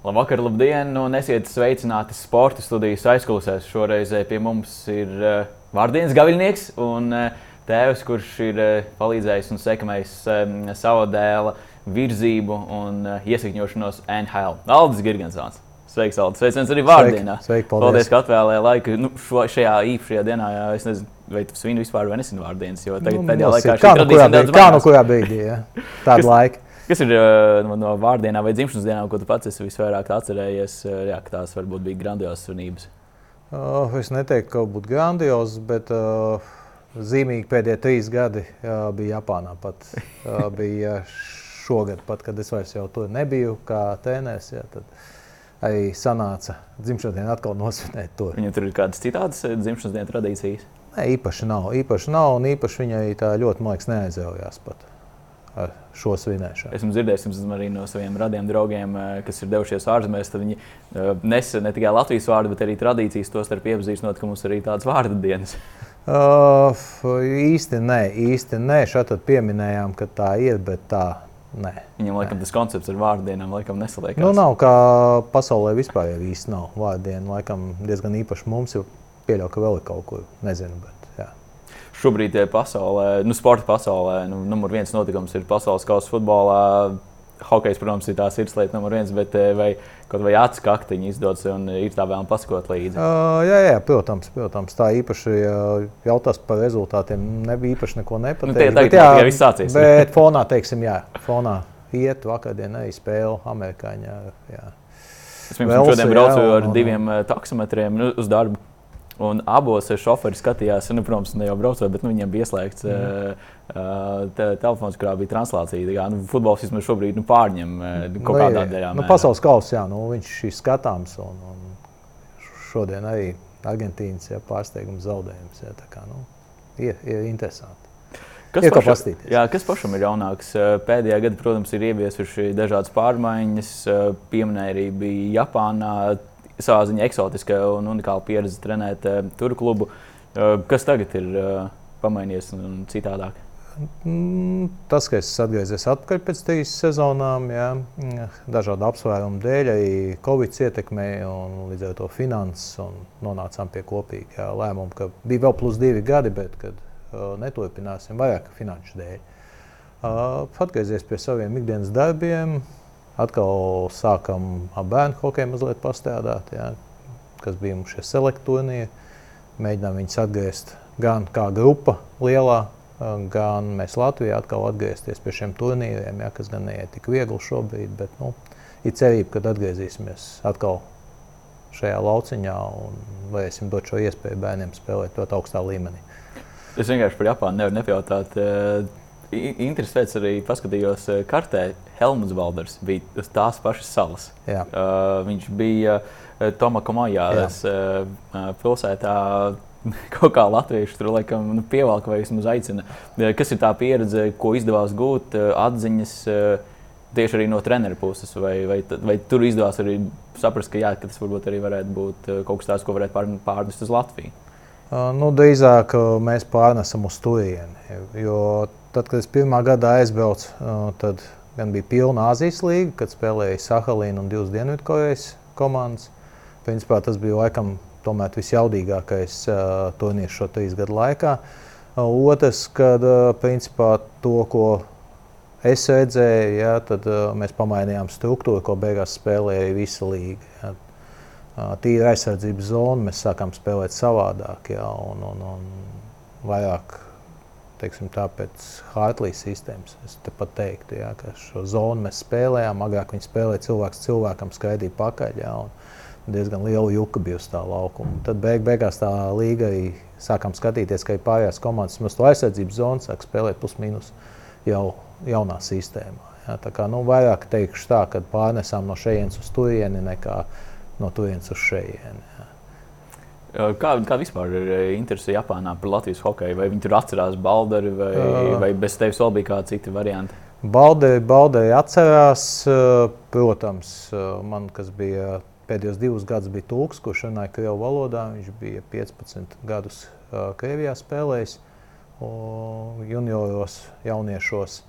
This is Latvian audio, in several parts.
Labvakar, labdien! Un esiet sveicināti sporta studijas aizklausēs. Šoreiz pie mums ir uh, Vārdienas gaviļnieks un uh, tēvs, kurš ir uh, palīdzējis un sekmējis um, savu dēla virzību un uh, iesakņošanos NHL. Aldis Girgensons. Sveiks, Aldis! Sveiciens arī Vārdienā! Sveiki, paldies. paldies, ka atvēlēji laiku nu, šo, šajā īpašajā dienā. Jā, es nezinu, vai tu svini vispār vai nesini Vārdienas, jo tagad Nu, pēdējā laikā kā nu kurā brīdī, kā nu mainās. kurā brīdī, ja? tāda laika. Kas ir uh, no, no vārdienām vai dzimšanas dienām, ko tu pats esi visvairāk atcerējies? Uh, jā, tās varbūt bija grandiozas svinības. Uh, es neteiktu, ka būtu grandiozs, bet uh, zīmīgi pēdējie trīs gadi uh, bija Japānā. Pat, uh, bija šogad, pat, kad es vairs tur nebiju kā treneris, ja, tad arī sanāca dzimšanas dienu atkal nosvinēt to. Viņam tur ir kādas citādas uh, dzimšanas dienas tradīcijas. Ne, īpaši nav, īpaši nav, un īpaši viņai tā ļoti, man liekas, neaizraujās pat šo svinēšanu. Esmu dzirdējis arī no saviem radiem draugiem, uh, kas ir devušies ārzemēs. Viņi uh, nesa ne tikai Latvijas vārdu, bet arī tradīcijas to starp iepazīstinot, ka mums ir arī tādas vārdu dienas. Uh, īsti nē, īsti nē. Šeit pieminējām, ka tā ir, bet tā nē. Viņam laikam tas koncepts ar vārdu dienām laikam nesaliekas. Nu, nav kā pasaulē vispār īsti nav. Vārdiena laikam diezgan īpaši mums, jo pieļauju, ka vēl ir kaut kur, nezinu. Bet. Šobrīd eh, pasaulē, nu, sporta pasaulē, nu, numur viens notikums ir pasaules kausa futbolā. Hokejs, protams, ir tā sirdslieta numur viens, bet eh, vai kaut vai acu kaktiņa izdodas un ir tā vēlme pasakot līdzi. Uh, jā, jā, protams, protams, tā īpaši jautās par rezultātiem. Nebija īpaši neko nepateikt. Nu, tie tagad jau tikai viss sācies. Bet fonā, teiksim, jā, fonā iet vakardienā arī spēle amerikāņā. Jā. Es pirms Velsu, šodien jā, braucu ar diviem taksometriem nu, uz darbu. Un abos šoferi skatījās, nu, protams, ne jau braucot, bet nu, viņiem bija ieslēgts mm. uh, te, telefons, kurā bija translācija. Tā Kā, nu, futbols vismaz šobrīd nu, pārņem uh, kaut Nu, kādā jā, daļā. Nu, pasaules kausa, jā, nu, viņš ir skatāms. Un, un šodien arī Argentīnas jā, pārsteigums zaudējums. Tā kā, nu, ir, ir interesanti. Kas, ir ko paša- paskatīties. jā, kas pašam ir jaunāks? Pēdējā gada, protams, ir ieviesuši dažādas pārmaiņas. Pieminēja arī bija Japānā. Savā ziņā eksotiska un unikāla pieredze trenēt eh, tur klubu. Eh, Kas tagad ir eh, pamainījies un citādāk? Mm, Tas, ka es atgriezies atpakaļ pēc trīs sezonām, jā, dažādu apsvērumu dēļ, arī Covid ietekmēja un līdz ar to finanses. Nonācām pie kopīga lēmuma, ka bija vēl plus divi gadi, bet kad uh, neturpināsim vairāk finanšu dēļ. Uh, atgriezies pie saviem ikdienas darbiem, atkal sākam ar bērnu hokeju mazliet pastrādāt, jā, kas bija mums šie selekti turnīri. Mēģinām viņus atgriezt gan kā grupa lielā, gan mēs Latvijā atkal atgriezties pie šiem turnīriem, ja, kas gan neiet tik viegli šobrīd, bet nu, ir cerība, ka atgriezīsimies atkal šajā lauciņā un varēsim dot šo iespēju bērniem spēlēt ļoti augstā līmenī. Es vienkārši par Japānu nevaru nepajautāt. Interesants arī paskatījos eh, kartē. Helmuts Balders bija uz tās pašas salas. Jā. Uh, viņš bija uh, Tomaka mājās uh, pilsētā. Kaut kā latvieši tur laikam nu, pievelk vai vismaz aicina. Uh, Kas ir tā pieredze, ko izdevās gūt, uh, atziņas uh, tieši arī no treneru puses? Vai, vai, vai tur izdevās arī saprast, ka, jā, ka tas varbūt arī varētu būt kaut kas tāds, ko varētu pār- pārnest uz Latviju? Nu, drīzāk mēs pārnesam uz turieni. Jo tad, kad es pirmā gadā aizbraucu, uh, tad gan bija pilna Azijas līnija, kad spēlēja Sahalīna un divas Dienvidkorejas komandas. Principā tas bija laikam tomēr visjaudīgākais uh, turnīrs šo trīs gadu laikā. Uh, Otrs, kad principā to, ko es redzēju, ja, tad mēs pamainījām struktūru, ko beigās spēlēja visa līga. Ja. Tīra aizsardzības zona, mēs sākām spēlēt savādāk, ja, un, un, un vairāk teiksim, tā, pēc Hartlīs sistēmas. Es pat teiktu, ja, ka šo zonu mēs spēlējām. Agrāk viņi spēlēja cilvēks cilvēkam, skaidrīja pakaļ. Un diezgan liela juka bija uz tā laukuma. Tad beig, beigās tā līga sākām skatīties, ka ir pārējās komandas, kas to aizsardzības zonu sāk spēlēt plus-minus jau jaunā sistēmā. Ja, tā kā nu, vairāk teikšu tā, ka pārnesām no šejienes uz turieni nekā no turienes uz šejieni. Uh, Kā, vispār ir uh, interese Japānā par Latvijas hokeju? Vai viņi tur atcerās Balderi, vai, Jā. vai bez tevis vēl bija kādi citi varianti? Baldei, Baldei atcerās, protams, man, kas bija pēdējos divus gadus, bija Tūks, kurš runāja Krievu valodā. Viņš bija 15 gadus Krievijā spēlējis, junioros, jauniešos.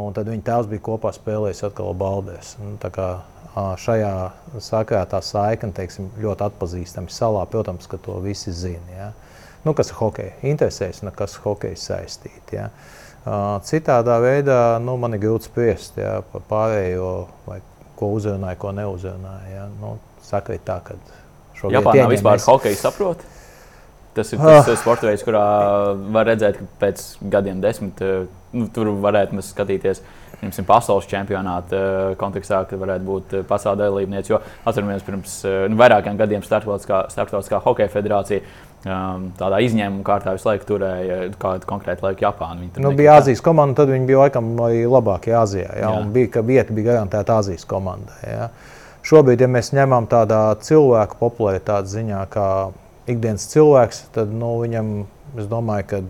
Un tad viņa tēvs bija kopā spēlējis atkal Baldēs. Un tā kā šajā sakarā tā saikne teiksim, ļoti atpazīstama salā. Protams, ka to visi zina. Ja? Nu, kas ir hokeja? Interesēs, un kas ir hokeja saistīti. Ja? Citādā veidā nu, man ir grūti spriest ja, par pārējo, vai ko uzrunāja, ko neuzrunāja. Ja? Nu, Sakrīt tā, ka Japānā vispār mēs... hokeju saprot. Tas ir tas oh. sports veids, kurā var redzēt, ka pēc gadiem, desmit, nu, tur varētu mēs skatīties. Piemēram, pasaules čempionāta kontekstā, kad varētu būt pasaules dalībniece. Jo atceramies, pirms nu, vairākiem gadiem Startautiskā, startautiskā hokeja federācija um, tādā izņēmuma kārtā visu laiku turēja kādu konkrētu laiku Japānu. Nu, bija Azijas komanda, tad viņi bija laikam arī labākie Azijā. Ja, jā. bija, ka vieta bija garantēta Azijas komandai. Ja. Šobrīd, ja mēs ņemam tādā cilvēku popularitātes ziņā, kā ikdienas cilvēks, tad nu, viņam, es domāju, ka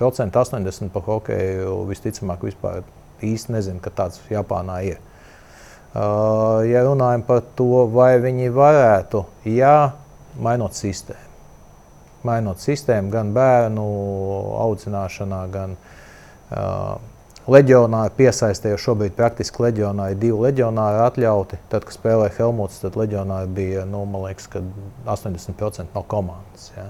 procentu 80 par hokeju visticamāk vispār īsti nezinu, ka tāds Japānā ir. Uh, ja runājam par to, vai viņi varētu, jā, mainot sistēmu. Mainot sistēmu gan bērnu audzināšanā, gan uh, leģionāri piesaistē, jo šobrīd praktiski leģionāri divi leģionāri atļauti. Tad, kad spēlēja Helmuts, tad leģionāri bija nu, liekas, 80% no komandas. Ja.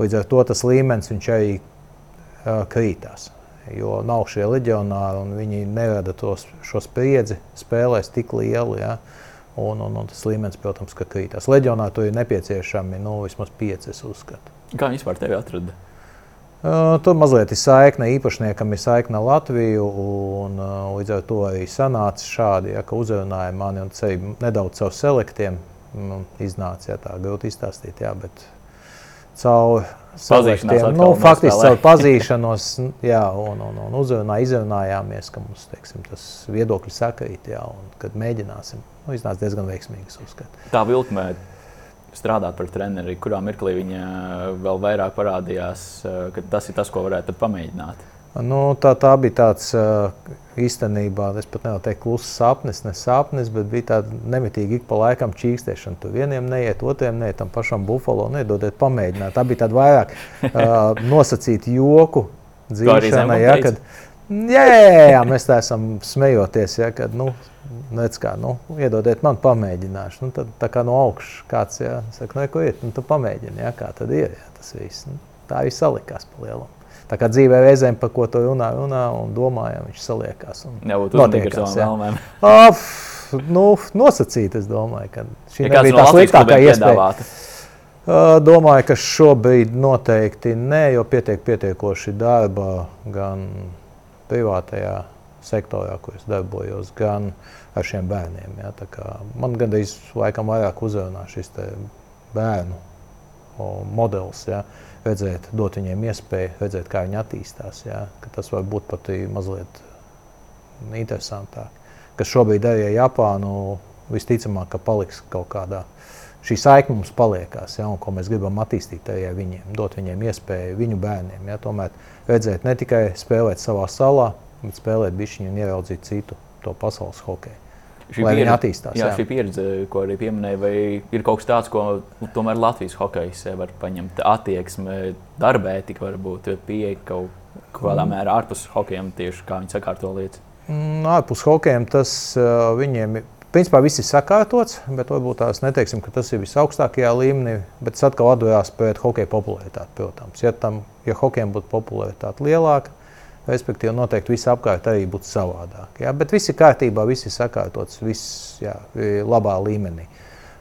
Līdz ar to tas līmenis arī uh, krītās. Jo nav šie leģionāri un viņi nerada tos, šo spriedzi spēlēs tik lielu. Ja. Un, un, un tas līmenis, protams, ka krītās. Leģionāri tur ir nepieciešami nu, vismaz pieci, es uzskatu. Kā vispār tevi atrada? Tur mazliet ir saikne, īpašniekam ir saikne Latviju. Un, līdz ar to arī sanāca šādi, ja, ka uzrunāja mani un ceļu nedaudz caur selektiem. Nu, iznāca ja, tā grūti izstāstīt, jā, bet caur selektiem, nu, faktiski caur pazīšanos, jā, un, un, un uzrunā, izrunājāmies, ka mums teiksim, tas viedokļi sakrīt, jā, un kad mēģināsim. Nu, iznāca diezgan veiksmīgi, uzskatu. Tā vilkmē strādāt par treneri, kurā mirklī viņa vēl vairāk parādījās, eh, ka tas ir tas, ko varētu pamēģināt? Nu, tā, tā bija tāds eh, īstenībā, es pat nevaru teikt, kluss sapnis, ne sapnis, bet bija tāda nemitīgi ik pa laikam čīkstēšana. Tur vieniem neiet, otriem neiet, tam pašam bufalo nedodiet pamēģināt. Tā bija tāda vairāk uh, nosacīta joku kad, jā, jā, jā, mēs tā esam smejoties, ja, kad, nu, Nec kā, nu, iedodiet man pamēģināšu. Nu, tad tā kā no augšas kāds jā, saka, nu, ko ir, nu, tu pamēģini, jā, kā tad ir, jā, tas viss. Nu, tā viss salikās pa lielam. Tā kā dzīvē reizēm par ko to runā, runā un domājam, viņš saliekās. Būtu notiekās ar savām vēlmēm. Of, nu, nosacīt, es domāju, ka šī ja nebija tā sliktākā iespēja. Domāju, ka šobrīd noteikti nē, jo pietiek pietiekoši darba gan privātajā sektorā, kur es darbojos, gan ar šiem bērniem. Ja? Man gandrīz laikam vairāk uzrunā šis bērnu modelis. Ja? Redzēt, dot viņiem iespēju, redzēt, kā viņi attīstās. Ja? Tas var būt pat mazliet interesantāk. Kas šobrīd arī Japānu visticamāk, ka paliks kaut kādā. Šī saikne mums paliekās, ja, un ko mēs gribam attīstīt arī viņiem, dot viņiem iespēju, viņu bērniem. Ja, tomēr redzēt, ne tikai spēlēt savā salā, bet spēlēt bišķiņu un ieraudzīt citu to pasaules hokeju. Šī lai pieredze, attīstās. Jā, jā, šī pieredze, ko arī pieminēja, vai ir kaut kas tāds, ko tomēr Latvijas hokejs var paņemt, attieksme, darba etika, varbūt pieeja kaut kādā mm. mērā ārpus hokejiem, tieši kā viņi sakārto lietas. Mm, ārpus hokejiem tas uh, viņiem ir. Principā viss ir sakārtots, bet varbūt tās neteiksim, ka tas ir visaugstākajā līmenī. Bet tas atkal atdurās pēc hokeja popularitātes, protams. Ja, tam, ja hokejam būtu popularitāte lielāka, Respektīvi, noteikti viss apkārt arī būtu savādāk. Ja? Bet viss ir kārtībā, viss ir sakārtots, viss jā, ir labā līmenī.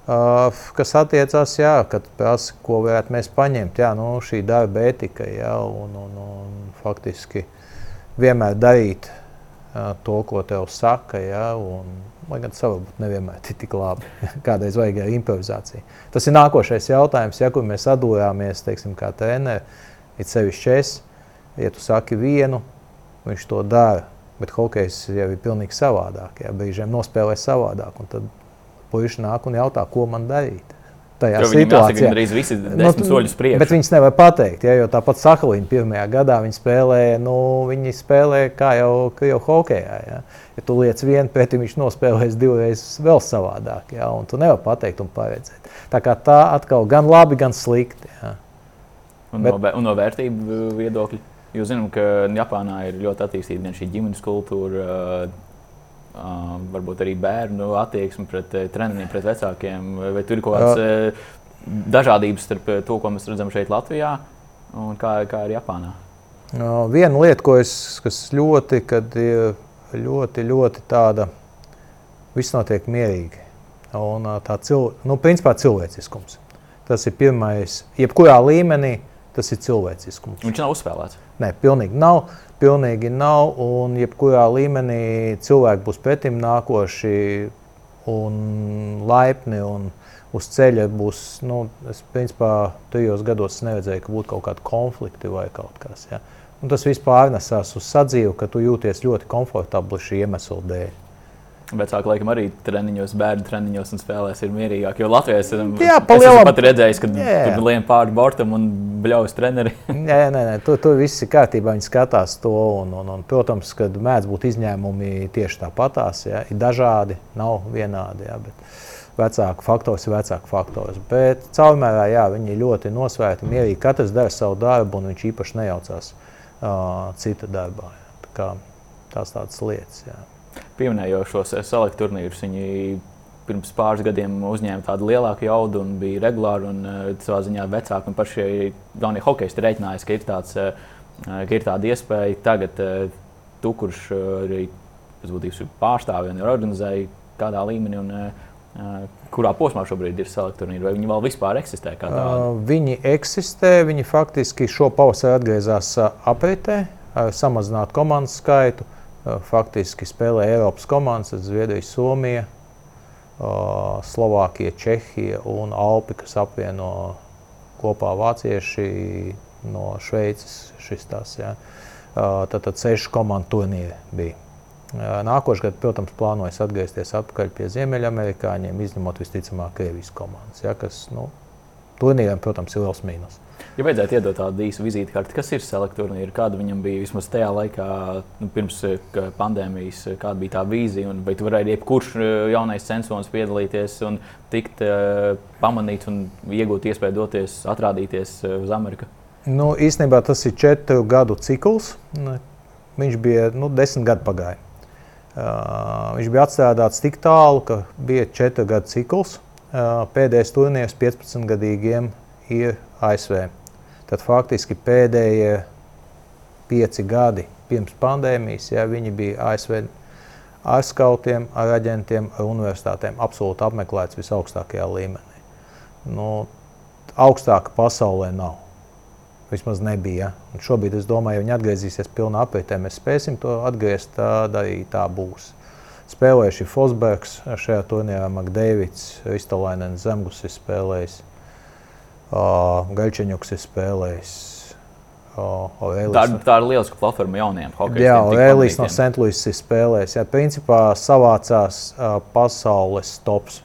Uh, kas attiecās, jā, kad prasa, ko varētu mēs paņemt, jā, nu, šī darba etika, jā, un, un, un faktiski vienmēr darīt uh, to, ko tev saka, jā, un, lai gan tas varbūt nevienmēr tik labi. Kādreiz vajag improvizāciju. Tas ir nākošais jautājums, ja, kur mēs atdūrāmies, teiksim, kā treneri, it sevišķi es, ja tu saki vienu, viņš to dara. Bet hokejs jau ir pilnīgi savādāk. Jā, brīžiem nospēlē savādāk. Tad puiši nāk un jautā, ko man darīt. Tajā jo situācijā arī visi ir nu, soļus priekšā. Bet viņas nevar pateikt, ja, jo tāpat Sakalīna pirmajā gadā viņi spēlēja, nu, viņi spēlēja kā jau, jau hokejā. Ja. ja tu liec vienu pretī, viņš nospēlēs divreiz vēl savādāk. Ja, tu nevari pateikt un paredzēt. Tā kā tā atkal gan labi, gan slikti. Ja. Un, bet, no, un no vērtību viedokļa? Jūs zināt, ka Japānā ir ļoti attīstīta gan šī ģimenes kultūra, varbūt arī bērnu attieksmi pret treneriem, pret vecākiem? Vai tur ir kaut kāds dažādības starp to, ko mēs redzam šeit Latvijā un kā, kā ir Japānā? Viena lieta, ko es, kas ļoti, kad ļoti, ļoti tāda, viss notiek mierīgi. Un tā cil, nu, principā cilvēciskums. Tas ir pirmais, jebkurā līmenī, tas ir cilvēciskums. Viņš nav uzspēlēts. Nē, pilnīgi nav. Pilnīgi nav. Un jebkurā līmenī cilvēki būs pretim nākoši un laipni. Un uz ceļa būs, nu, es principā tajos gados neredzēju, ka būtu kaut kādi konflikti vai kaut kas. Ja? Un tas viss pārnesās uz sadzīvi, ka tu jūties ļoti komfortabli šī iemesla dēļ. Vecāki, laikam, arī treniņos, bērnu treniņos un spēlēs ir mierīgāk. Jo Latvijā es, jā, es esmu pat redzējis, ka jā, jā. tur lien pāri bortam un bļaus treneri. nē, nē, nē, tur, tur viss ir kārtībā. Viņi skatās to. Un, un, un, protams, ka mēdz būt izņēmumi tieši tāpatās. Ja, ir dažādi, nav vienādi. Ja, bet vecāku faktors ir vecāku faktors. Bet caurmērā jā, viņi ļoti nosvērti, mierīgi. Katrs dara savu darbu, un viņš īpaši nejaucās uh, cita darbā. Ja. Tā kā, tās tādas lietas. Jā pieminējot šos selektu turnīrus. Viņi pirms pāris gadiem uzņēma tādu lielāku jaudu un bija regulāri. Un, uh, savā ziņā vecāki paši jaunie hokeisti reiķinājās, ka ir, tāds, uh, ka ir tāda iespēja. Tagad tu, kurš arī pārstāvja un organizēja kādā līmenī. Un, kurā posmā šobrīd ir selektori, vai viņi vēl vispār eksistē? Uh, viņi eksistē, viņi faktiski šo pavasarī atgriezās apritē, samazināt komandu skaitu. Faktiski spēlē Eiropas komandas, Zviedrija, Somija, Slovākija, Čehija un Alpi, kas apvieno kopā vācieši no Šveices. Šis tās, ja. Tad, tad seši komandu turnīri bija. Nākošais gads, protams, plānojas atgriezties atpakaļ pie Ziemeļamerikāņiem, izņemot visticamāk Krievijas komandas, ja, kas nu, turnīriem, protams, ir liels mīnus. Ja vajadzētu iedot tādu īsu vizītkarti, kas ir selektornīri, kāda viņam bija vismaz tajā laikā, nu, pirms eh, pandēmijas, eh, kāda bija tā vīzija, un vai tu varēji jebkurš eh, jaunais censors piedalīties un tikt uh, pamanīts un iegūt iespēju doties, atrādīties uz Ameriku? Nu, īstenībā tas ir četru gadu cikls. Viņš bija nu, desmit gadi pagājuši. Uh, viņš bija atstrādāts tik tālu, ka bija četru gadu cikls. Uh, pēdējais turnīrs 15-gadīgiem ir ASV. Tad faktiski pēdējie pieci gadi pirms pandēmijas, ja, viņi bija ASV ar skautiem, ar aģentiem, ar universitātēm, absolūti apmeklēts visaugstākajā līmenī. Nu, augstāka pasaulē nav. Vismaz nebija. Un šobrīd es domāju, ja viņi atgriezīsies pilnā apritē, mēs spēsim to atgriezt, tad arī tā būs. Spēlējuši Fosbergs šajā turnīrā, Makdēvids, Ristolainens, Zemgus ir spēlējis. Gaļķeņuks ir spēlējis. Uh, tā, ir, tā ir lieliska platforma jauniem hokeistiem. Jā, Elīds no Sentlūisas ir spēlējis. Jā, principā savācās uh, pasaules tops.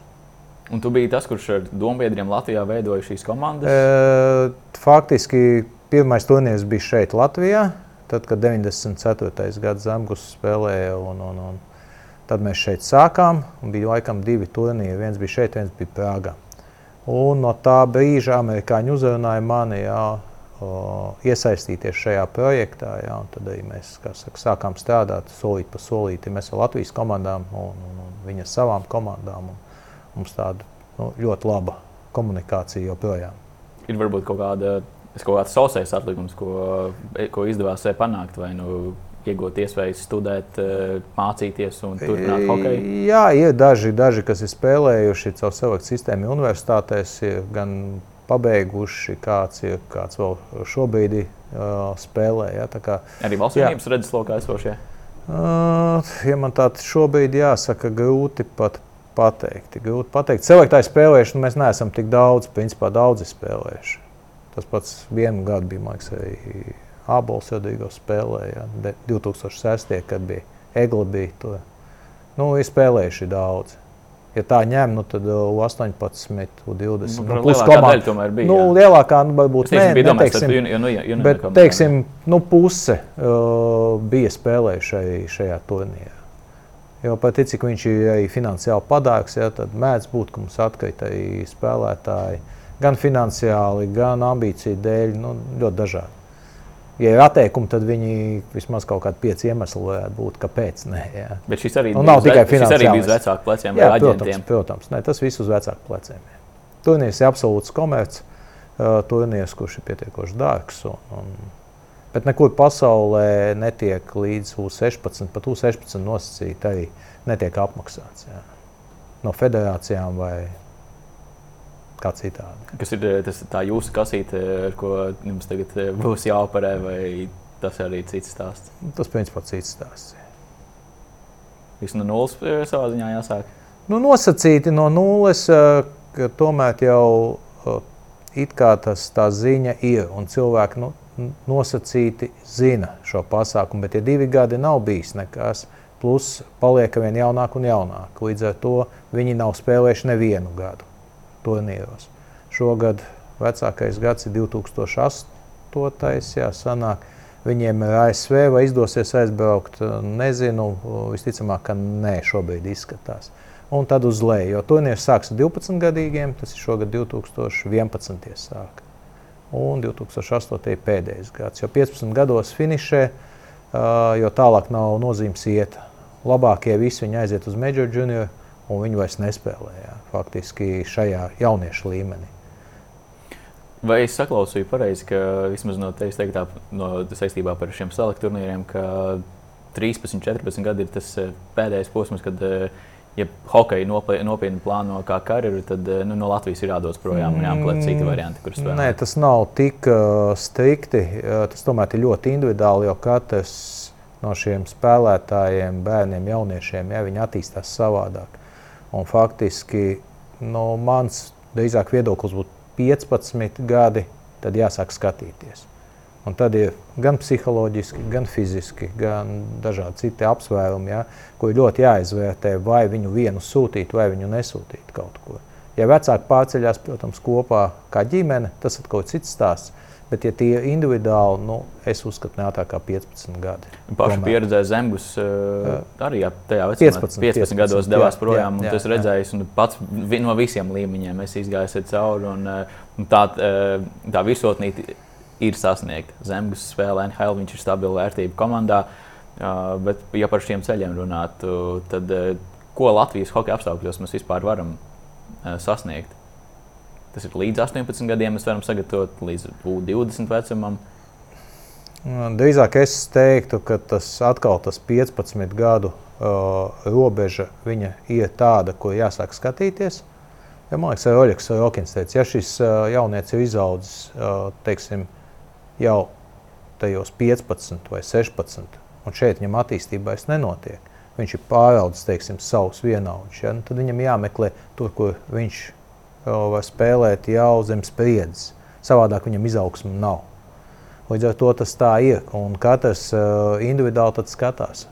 Un tu biji tas, kurš ar dombiedriem Latvijā veidoja šīs komandas? E, faktiski pirmais turnīrs bija šeit, Latvijā. Tad, kad 94. gada Zemgus spēlēja, un, un, un tad mēs šeit sākām. Bija laikam divi turnīri. Viens bija šeit, viens bija Prāgā. Un no tā brīža amerikāņi uzrunāja mani jā, iesaistīties šajā projektā. Jā, tad arī mēs saka, sākām strādāt solīt pa solīti. Mēs ar Latvijas komandām un, un, un viņa savām komandām. Mums tāda nu, ļoti laba komunikācija joprojām. Ir varbūt kaut kāda, kaut kāds sausais atlikums, ko, ko izdevās panākt. Vai nu iegūt iespēju studēt, eh, mācīties un turpināt hokeju? Jā, ir daži, daži kas ir spēlējuši caur selekcijas sistēmu universitātēs, ir gan pabeiguši, kāds ir kāds vēl šobrīd uh, spēlē. Ja, kā, Arī valsts vienības redzeslokā esošie? Uh, ja man tāds šobrīd jāsaka, grūti pat pateikt. Grūti pateikt. Selektāji spēlējuši, nu, mēs neesam tik daudz, principā daudzi spēlējuši. Tas pats vienu gadu bija, man liekas, arī Ābols Jodīgo spēlēja 2006. kad bija Egli bija to. Nu, ir spēlējuši daudz. Ja tā ņem, nu, tad 18, 20. Nu, plus komanda tomēr bija. Nu, lielākā, nu, varbūt ne, bija neteiksim, domāju, nu, ja, ja bet, teiksim, nu, puse uh, bija spēlējuši šai, šajā turnīrā. Jo pat cik viņš ir arī finansiāli padārgs, ja, tad mēdz būt, ka mums atkrīt arī spēlētāji gan finansiāli, gan ambīciju dēļ, nu, ļoti dažādi. Ja ir atteikumi, tad viņi vismaz kaut kādi pieci iemesli varētu būt, kāpēc. Nē, jā. Bet šis arī, Un nav tikai šis arī bija uz vecāku pleciem Jā, protams, protams. Nē, tas viss uz vecāku pleciem. Turnīrs ir absolūts komercs uh, turnīrs, kurš ir pietiekoši dārgs. Un, un, bet nekur pasaulē netiek līdz U16, pat U16 nosacīti arī netiek apmaksāts. Jā. No federācijām vai kā citādi. Kas ir eh, tas, tā jūsu kasīte, ar ko jums tagad eh, būs jāoperē, vai tas arī cits stāsts? Tas principā cits stāsts. Viss no nulles eh, savā ziņā jāsāk. Nu, nosacīti no nulles, ka tomēr jau it kā tas tā ziņa ir, un cilvēki nu, nosacīti zina šo pasākumu, bet tie divi gadi nav bijis nekas. Plus paliek vien jaunāk un jaunāk. Līdz ar to viņi nav spēlējuši nevienu gadu turnīros. Šogad vecākais gads ir 2008. Jā, sanāk. Viņiem ir ASV, vai izdosies aizbraukt, nezinu. Visticamāk, ka nē, šobrīd izskatās. Un tad uz leju, jo turnīrs sāks ar 12 gadīgiem, tas ir šogad 2011. sāk. Un 2008. ir pēdējais gads, jo 15 gados finišē, ā, jo tālāk nav nozīmes iet. Labākie visi viņi aiziet uz Major Junior, un viņi vairs nespēlē jā, faktiski šajā jauniešu līmenī. Vai es saklausīju pareizi, ka vismaz no tevis teiktā, no saistībā par šiem selektu turnīriem, ka 13, 14 gadi ir tas eh, pēdējais posms, kad, eh, ja hokeja nopietni plāno kā karjeru, tad eh, nu, no Latvijas ir jādodas projām un jāmeklē citi varianti, kurus Mm, Nē, tas nav tik uh, strikti. Tas tomēr ir ļoti individuāli, jo katrs no šiem spēlētājiem, bērniem, jauniešiem, ja, viņi attīstās savādāk. Un faktiski no mans drīzāk viedoklis būtu 15 gadi, tad jāsāk skatīties. Un tad ir gan psiholoģiski, gan fiziski, gan dažādi citi apsvērumi, ja, ko ļoti jāizvērtē, vai viņu vienu sūtīt, vai viņu nesūtīt kaut kur. Ja vecāki pārceļās, protams, kopā kā ģimene, tas atkal ir cits stāsts. Bet, ja tie ir individuāli, nu, es uzskatu, ne ātrāk kā 15 gadi. Pašu Tomēr. pieredzē Zemgus uh, arī jā, tajā vecumā, 15, 15, 15 gados 15, devās jā, projām. jā, jā, Tas jā. redzējis un pats no visiem līmeņiem es izgāju cauri. Un, uh, un tā, uh, tā virsotnīte ir sasniegta. Zemgus spēlē NHL, viņš ir stabila vērtība komandā. Bet, ja par šiem ceļiem runātu, tad ko Latvijas hokeja apstākļos mēs vispār varam sasniegt? Tas ir līdz 18 gadiem, mēs varam sagatavot līdz 20 vecumam. Un Drīzāk es teiktu, ka tas atkal tas 15 gadu uh, robeža ir tāda, ko jāsāk skatīties. Ja, man liekas, Oļegs Rokins teica, ja šis uh, jaunietis ir izaudzis uh, teiksim, jau tajos 15 vai 16, un šeit viņam attīstībā vairs nenotiek, viņš ir pāraudzis teiksim, savus vienaudžus, ja, nu, tad viņam jāmeklē tur, kur viņš uh, var spēlēt jau zem spriedzes. Savādāk viņam izaugsme nav. Līdz ar to tas tā ir. Un katrs uh, individuāli skatās,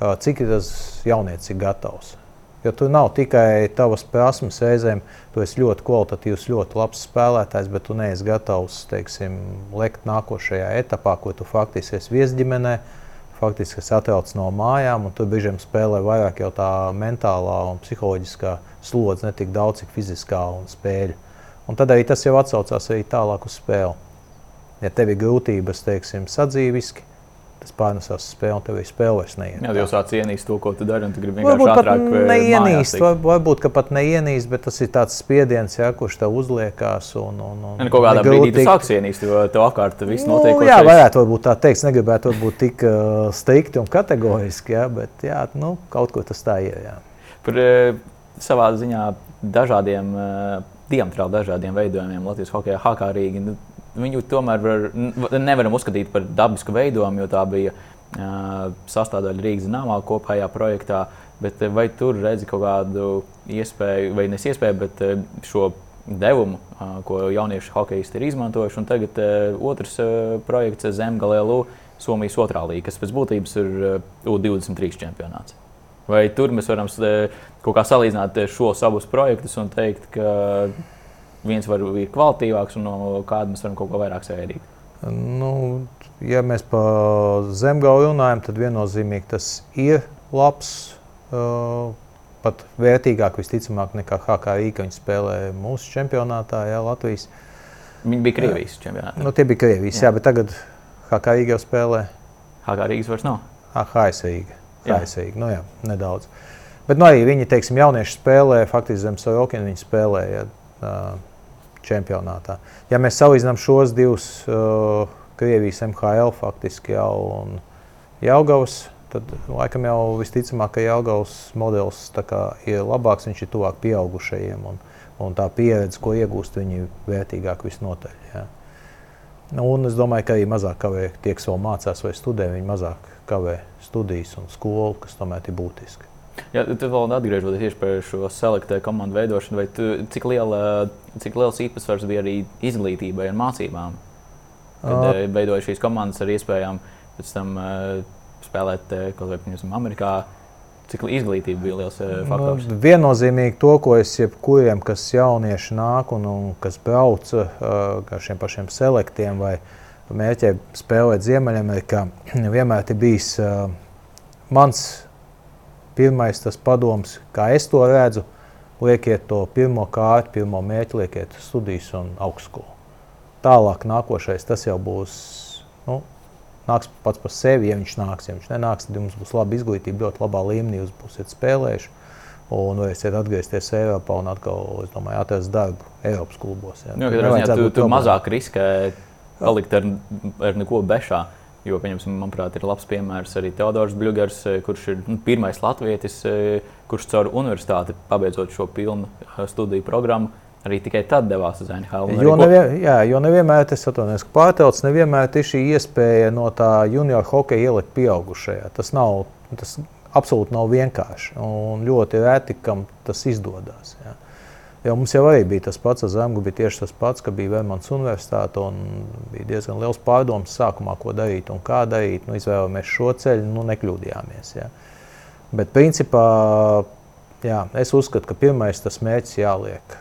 uh, cik tas jaunietis ir gatavs. Jo tur nav tikai tavas prasmes reizēm, tu esi ļoti kvalitatīvs, ļoti labs spēlētājs, bet tu neesi gatavs teiksim, lekt nākošajā etapā, ko tu faktiski esi viesģimenē. Faktiski atraucu no mājām, un tur brīžiem spēlē vairāk jau tā mentālā un psiholoģiskā slodze, ne tik daudz, cik fiziskā un spēļu. Un tad arī tas jau atsaucās arī tālāk uz spēli. Ja tev ir grūtības, teiksim, sadzīviski, tas pārnesās spēli, un tev ir spēle vairs neiet. Jā, jau sāc ienīst to, ko tu dari, un tu gribi vienkārši Varbūt ātrāk eh, neienīst, var, varbūt ka pat neienīst, bet tas ir tāds spiediens, ja, kurš tev uzliekās. Un, un, un, Un kaut kādā brīdī tu sāksi ienīst, jo tev apkārt viss Nu, notiek. jā, varētu varbūt tā teikt. Negribētu būt tik uh, strikti un kategoriski, ja, bet jā, nu, kaut ko tas tā ir. Jā. Par eh, savā ziņā dažādiem, eh, diametrāli dažādiem veidojumiem Latvijas hokeja hakārīgi. nu, Viņu tomēr var, nevaram uzskatīt par dabisku veidojumu, jo tā bija uh, sastāvdaļa Rīgas zināmā kopējā projektā. Bet vai tur redzi kaut kādu iespēju, vai nes iespēju, bet šo devumu, uh, ko jaunieši hokeisti ir izmantojuši, un tagad uh, otrs projekts Zemgale LU, Somijas otrā līnija, kas pēc būtības ir uh, U23 čempionāts. Vai tur mēs varam kaut kā salīdzināt šos abus projektus un teikt, ka viens var būt kvalitīvāks un no kāda mēs varam kaut ko vairāk sērīt? Nu, ja mēs par zemgālu runājam, tad viennozīmīgi tas ir labs. Uh, pat vērtīgāk, visticamāk, nekā HKI, ka viņi spēlē mūsu čempionātā, jā, Latvijas. Viņi bija Krievijas čempionātā. Nu, tie bija Krievijas, jā. jā, bet tagad HK Rīga jau spēlē. HK Rīgas vairs nav. HS Rīga. HS Rīga. Nu, jā, nedaudz. Bet nu, arī viņi, teiksim, jaunieši spēlē, faktiski zem Sorokina viņi spēlēja uh, čempionātā. Ja mēs salīdzinām šos divus uh, Krievijas MHL faktiski jau un Jaugavas, tad laikam jau visticamāk, ka Jaugavas modelis kā, ir labāks, viņš ir tuvāk pieaugušajiem. Un, un tā pieredze, ko iegūst, viņi ir vērtīgāk visnotaļ. Jā. Nu, un es domāju, ka arī mazāk kavē tie, kas vēl mācās vai studē, viņi mazāk kavē studijas un skolu, kas tomēr ir būtiski. Ja, tu vēl atgriežoties tieši pie šo selektē komandu veidošanu, vai tu, cik, liela, cik liels īpatsvars bija arī izglītībai un mācībām? Kad uh, veidoja šīs komandas ar iespējām pēc tam uh, spēlēt kaut vai, piemēram, Amerikā. Cik izglītība bija liels uh, faktors? Nu, viennozīmīgi to, ko es jebkuriem, kas jaunieši nāk un, un kas brauc uh, ar šiem pašiem selektiem vai mērķiem spēlēt Ziemeļamerikā, vienmēr ir bijis uh, mans pirmais tas padoms, kā es to redzu, liekiet to pirmo kārtu, pirmo mērķi, liekiet studijas un augstskolu. Tālāk nākošais tas jau būs, nu, nāks pats par sevi, ja viņš nāks. Ja viņš nenāks, tad jums būs laba izglītība, ļoti labā līmenī, jūs būsiet spēlējuši. Un varēsiet atgriezties Eiropā un atkal, es domāju, atrast darbu Eiropas klubos. Jā, nu, jā tu, tu mazāk riskē palikt ar, ar neko bešā. Jo, manuprāt, ir labs piemērs arī Teodors Bļūgers, eh, kurš ir nu, pirmais latvietis, eh, kurš caur universitāti pabeidzot šo pilnu eh, studiju programmu. Arī tikai tad devās uz NHL. Jo, nevien, jā, jo nevienmēr tas ir pārtelts, nevienmēr ir šī iespēja no tā junior hokeja ielikt pieaugušajā. Tas nav, tas absolūti nav vienkārši. Un ļoti reti, kam tas izdodas. Jā. Jo mums jau arī bija tas pats ar Zemgu, bija tieši tas pats, ka bija Vermans Universitāte un bija diezgan liels pārdoms sākumā, ko darīt un kā darīt. Nu, izvēlējāmies šo ceļu, nu nekļūdījāmies. Ja. Bet principā jā, es uzskatu, ka pirmais tas mērķis jāliek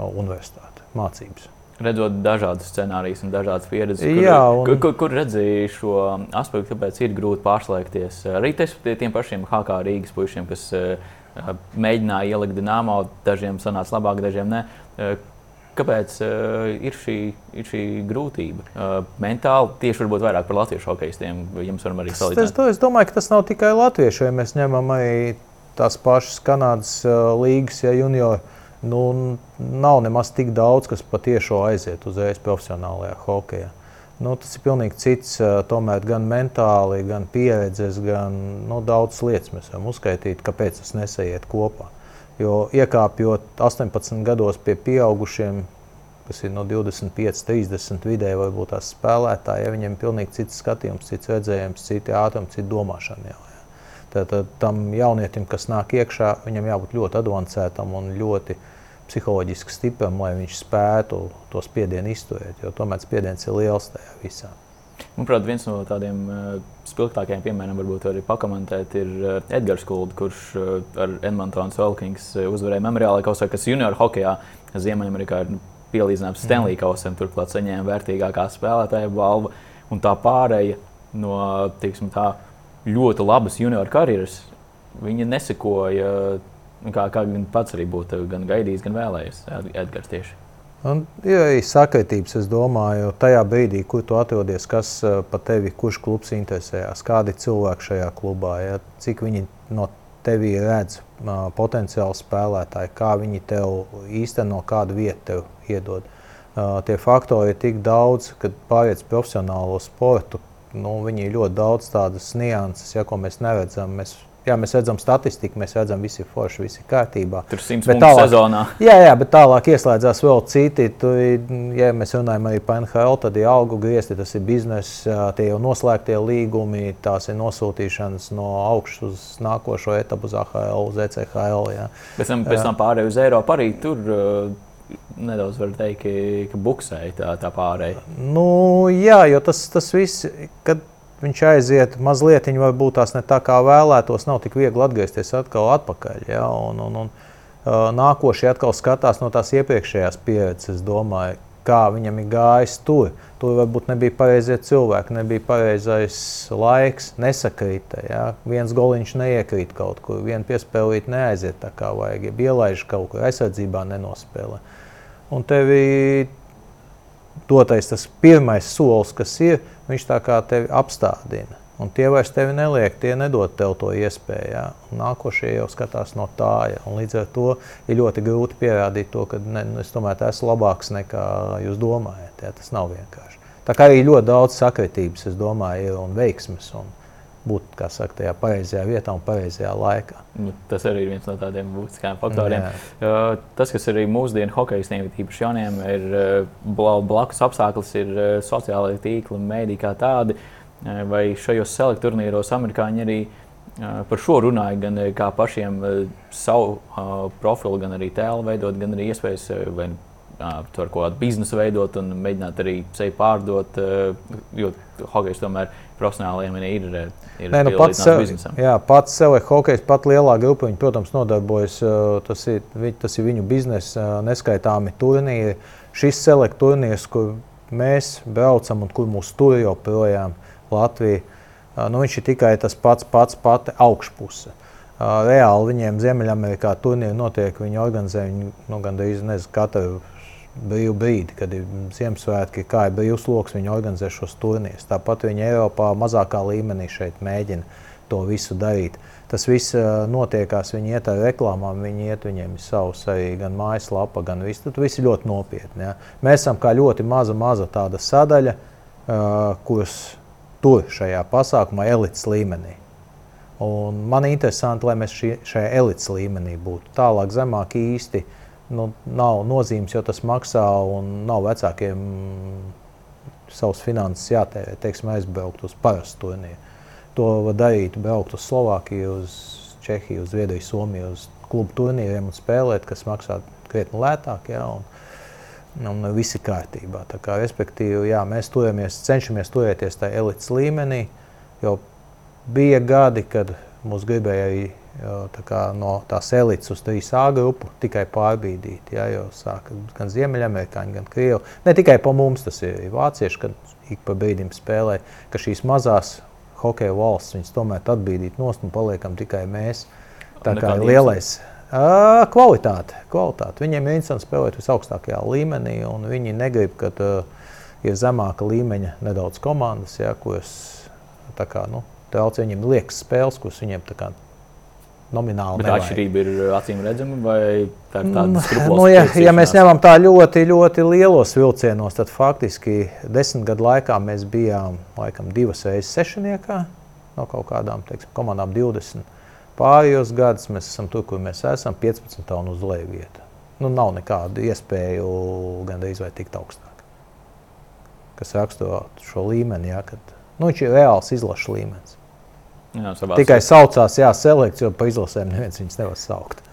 universitāte, mācības. Redzot dažādus scenārijus un dažādas pieredzes, kur, Jā, un... kur, kur, kur redzēju šo aspektu, kāpēc ir grūti pārslēgties. Arī tiem pašiem HK Rīgas puišiem, kas uh, mēģināja ielikt dīnāmo, dažiem sanāca labāk, dažiem ne. Kāpēc uh, ir, šī, ir šī grūtība? Mentāli tieši varbūt vairāk par latviešu hokeistiem. Jums varam arī salīdzināt. Es, es domāju, ka tas nav tikai latviešu. Ja mēs ņemam arī tās pašas Kanādas līgas, ja juniori, nu, nav nemaz tik daudz, kas patiešām aiziet uzreiz profesionālajā hokeja. Nu, tas ir pilnīgi cits, tomēr gan mentāli, gan pieredzes, gan nu, daudz lietas mēs varam uzskaitīt, kāpēc tas nesaiet kopā. Jo iekāpjot 18 gados pie pieaugušiem, kas ir no 25, 30 vidēji, varbūt tās spēlētāji, ja viņiem ir pilnīgi cits skatījums, cits redzējums, citi ātrumi, cita domāšana. Jau, ja. Tad tam jaunietim, kas nāk iekšā, viņam jābūt ļoti avansētam un ļoti psiholoģiski stipram, lai viņš spētu to spiedienu izturēt. Jo tomēr spiediens ir liels tajā visā. Manuprāt, viens no tādiem uh, spilgtākajiem piemēriem, varbūt arī pakomentēt, ir uh, Edgars Kulds, kurš uh, ar Edmontonas Olkings uh, uzvarēja memoriālajā kausā, kas junior hokeja Ziemeļamerikā ir pielīdzināms Stanley mm. kausam, turklāt saņēma vērtīgākā spēlētāja balvu. Un tā pārēja no teiksim, tā, ļoti labas junior karjeras, viņa nesekoja kā, kā gan pats arī būtu gan gaidījis, gan vēlējies Edgars tieši. Un, ja ir sakritības, es domāju, tajā brīdī, kur tu atrodies, kas eh, par tevi, kurš klubs interesējās, kādi cilvēki šajā klubā, ja, cik viņi no tevi redz potenciāli spēlētāji, kā viņi tev īsteno, kādu vietu tev iedod. Tie faktori ir tik daudz, kad pāriet uz profesionālo sportu, nu, viņi ir ļoti daudz tādas nianses, ja, ko mēs neredzam. Mēs Jā, mēs redzam statistiku, mēs redzam, viss ir forši, viss ir kārtībā. Tur ir simts tālāk, sezonā. Jā, jā, bet tālāk ieslēdzās vēl citi. Tu, ja mēs runājam arī par NHL, tad ir augu griezti, tas ir biznesa, tie jau noslēgtie līgumi, tās ir nosūtīšanas no augšas uz nākošo etapu, uz AHL, uz ECHL. Jā. Pēc tam, pēc tam pārēj uz Eiropu arī tur. Nedaudz var teikt, ka, ka buksēja tā, tā pārējai. Nu, jā, jo tas, tas viss, kad viņš aiziet mazliet, varbūt tās ne tā kā vēlētos, nav tik viegli atgriezties atkal atpakaļ. Ja? Un, un, un, nākošie atkal skatās no tās iepriekšējās pieredzes, domāju, kā viņam ir gājis tur. Tur varbūt nebija pareizie cilvēki, nebija pareizais laiks, nesakrita. Ja? Viens goliņš neiekrīt kaut kur, viena piespēlīt neaiziet tā kā vajag, ja ielaiž kaut kur aizsardzībā nenospēlē. Un tevi dotais tas pirmais solis, kas ir, viņš tā kā tevi apstādina. Un tie vairs tevi neliek, tie nedod tev to iespēju. Ja? Nākošie jau skatās no tā. Ja? Un līdz ar to ir ļoti grūti pierādīt to, ka ne, nu, es tomēr esmu labāks nekā jūs domājat. Ja? Tas nav vienkārši. Tā kā arī ļoti daudz sakritības, es domāju, ir un veiksmes. Un būt saka, tajā pareizajā vietā un pareizajā laikā. Nu, tas arī ir viens no tādiem būtiskiem faktoriem. Jā. Tas, kas arī mūsdienu hokeja īpaši jauniem, ir blakus apstākļus, ir sociālai tīkli un mēdī kā tādi. Vai šajos selektu turnīros amerikāņi arī par šo runāja, gan kā pašiem savu profilu, gan arī tēlu veidot, gan arī iespējas vai tur kaut kādu biznesu veidot un mēģināt arī sevi pārdot. Jo hokejs tomēr profesionāli līmenī ir. ir Nē, nu pats, sev, jā, pats sev ir hokejs, pat lielā grupa. Viņi, protams, nodarbojas. Tas ir, tas ir viņu biznesa, neskaitāmi turnīri. Šis selekts turnīrs, kur mēs braucam un kur mūs tur joprojām Latvija, nu, viņš ir tikai tas pats, pats pati augšpuse. Reāli viņiem Ziemeļamerikā turnīri notiek, viņi organizē viņu nu, gandrīz nezinu, katru brīvu brīdi, kad ir Ziemassvētki, kā ir brīvs lokus, viņi organizē šos turnīrus. Tāpat viņi Eiropā mazākā līmenī šeit mēģina to visu darīt. Tas viss notiekās, viņi iet ar reklāmām, viņi iet, viņiem ir savs arī gan mājaslapa, gan viss. Tur viss ir ļoti nopietni. Ja. Mēs esam kā ļoti maza, maza tāda sadaļa, uh, kuras tur šajā pasākumā elites līmenī. Un man ir interesanti, lai mēs šī, šajā elites līmenī būtu. Tālāk zemāk uh, nu, nav nozīmes, jo tas maksā un nav vecākiem savus finanses jātērē, teiksim, aizbraukt uz parastu turnīru. To var darīt, braukt uz Slovākiju, uz Čehiju, uz Zviedriju, Somiju, uz klubu turnīriem un spēlēt, kas maksā krietni lētāk. Ja, un, un viss ir kārtībā. Tā kā, respektīvi, jā, mēs turamies, cenšamies turēties tajā elites līmenī, jo bija gadi, kad mums gribēja arī tā kā, no tās elites uz 3A grupu tikai pārbīdīt. Ja, jo sāka gan ziemeļamerikāņi, gan krievi. Ne tikai pa mums, tas ir vācieši, kad ik pa brīdim spēlē, ka šīs mazās hokeja valsts viņas tomēr atbīdīt nost un paliekam tikai mēs. Tā kā lielais. Uh, kvalitāte, kvalitāte. Viņiem ir interesanti spēlēt visaugstākajā līmenī, un viņi negrib, ka uh, ir zemāka līmeņa nedaudz komandas, ja, kuras kā, nu, viņiem liekas spēles, kuras viņiem kā, nomināli. Bet atšķirība ir uh, acīm redzama, vai tā ir tāda mm, nu, ja, ja mēs ņemam tā ļoti, ļoti lielos vilcienos, tad faktiski desmit gadu laikā mēs bijām laikam divas reizes sešniekā no kaut kādām teiksim, komandām 20. Pārējos gadus mēs esam tur, kur mēs esam, 15 un uz leju vieta. Nu, nav nekādu iespēju gandrīz vai tikt augstāk. Kas raksturo šo līmeni, ja, kad nu, viņš ir reāls izlaša līmenis. Jā, Tikai saucās, jā, selekts, jo pa izlasēm neviens viņus nevar saukt.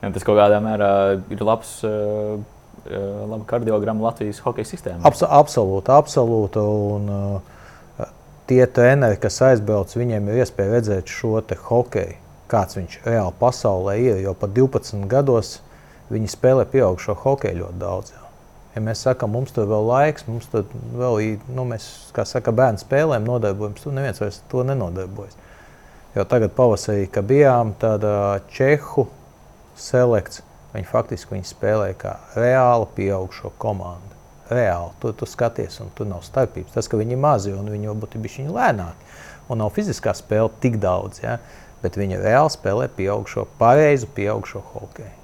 Jā, tas kaut kādā mērā ir labs. Uh, laba kardiogramma Latvijas hokeja sistēmā. Abs absolūti, absolūti. Un, uh, tie treneri, kas aizbrauc, viņiem ir iespēja redzēt šo hokeju, kāds viņš reāli pasaulē ir. Jo pat 12 gados viņi spēlē pieaugušo hokeju ļoti daudz. Jau. Ja mēs sakām, mums tur vēl laiks, mums tur vēl nu, mēs, kā saka, bērnu spēlēm nodarbojamies, tur neviens vairs to nenodarbojas. Jo tagad pavasarī, kad bijām, tad Čehu selekts, viņi faktiski viņi spēlē kā reāli pieaugušo komandu. Reāli, tu, tu skaties, un tur nav starpības. Tas, ka viņi ir mazi un viņi varbūt ir bijuši lēnāki, un nav fiziskā spēle tik daudz, ja? bet viņi reāli spēlē pieaugušo, pareizu pieaugušo hokeju.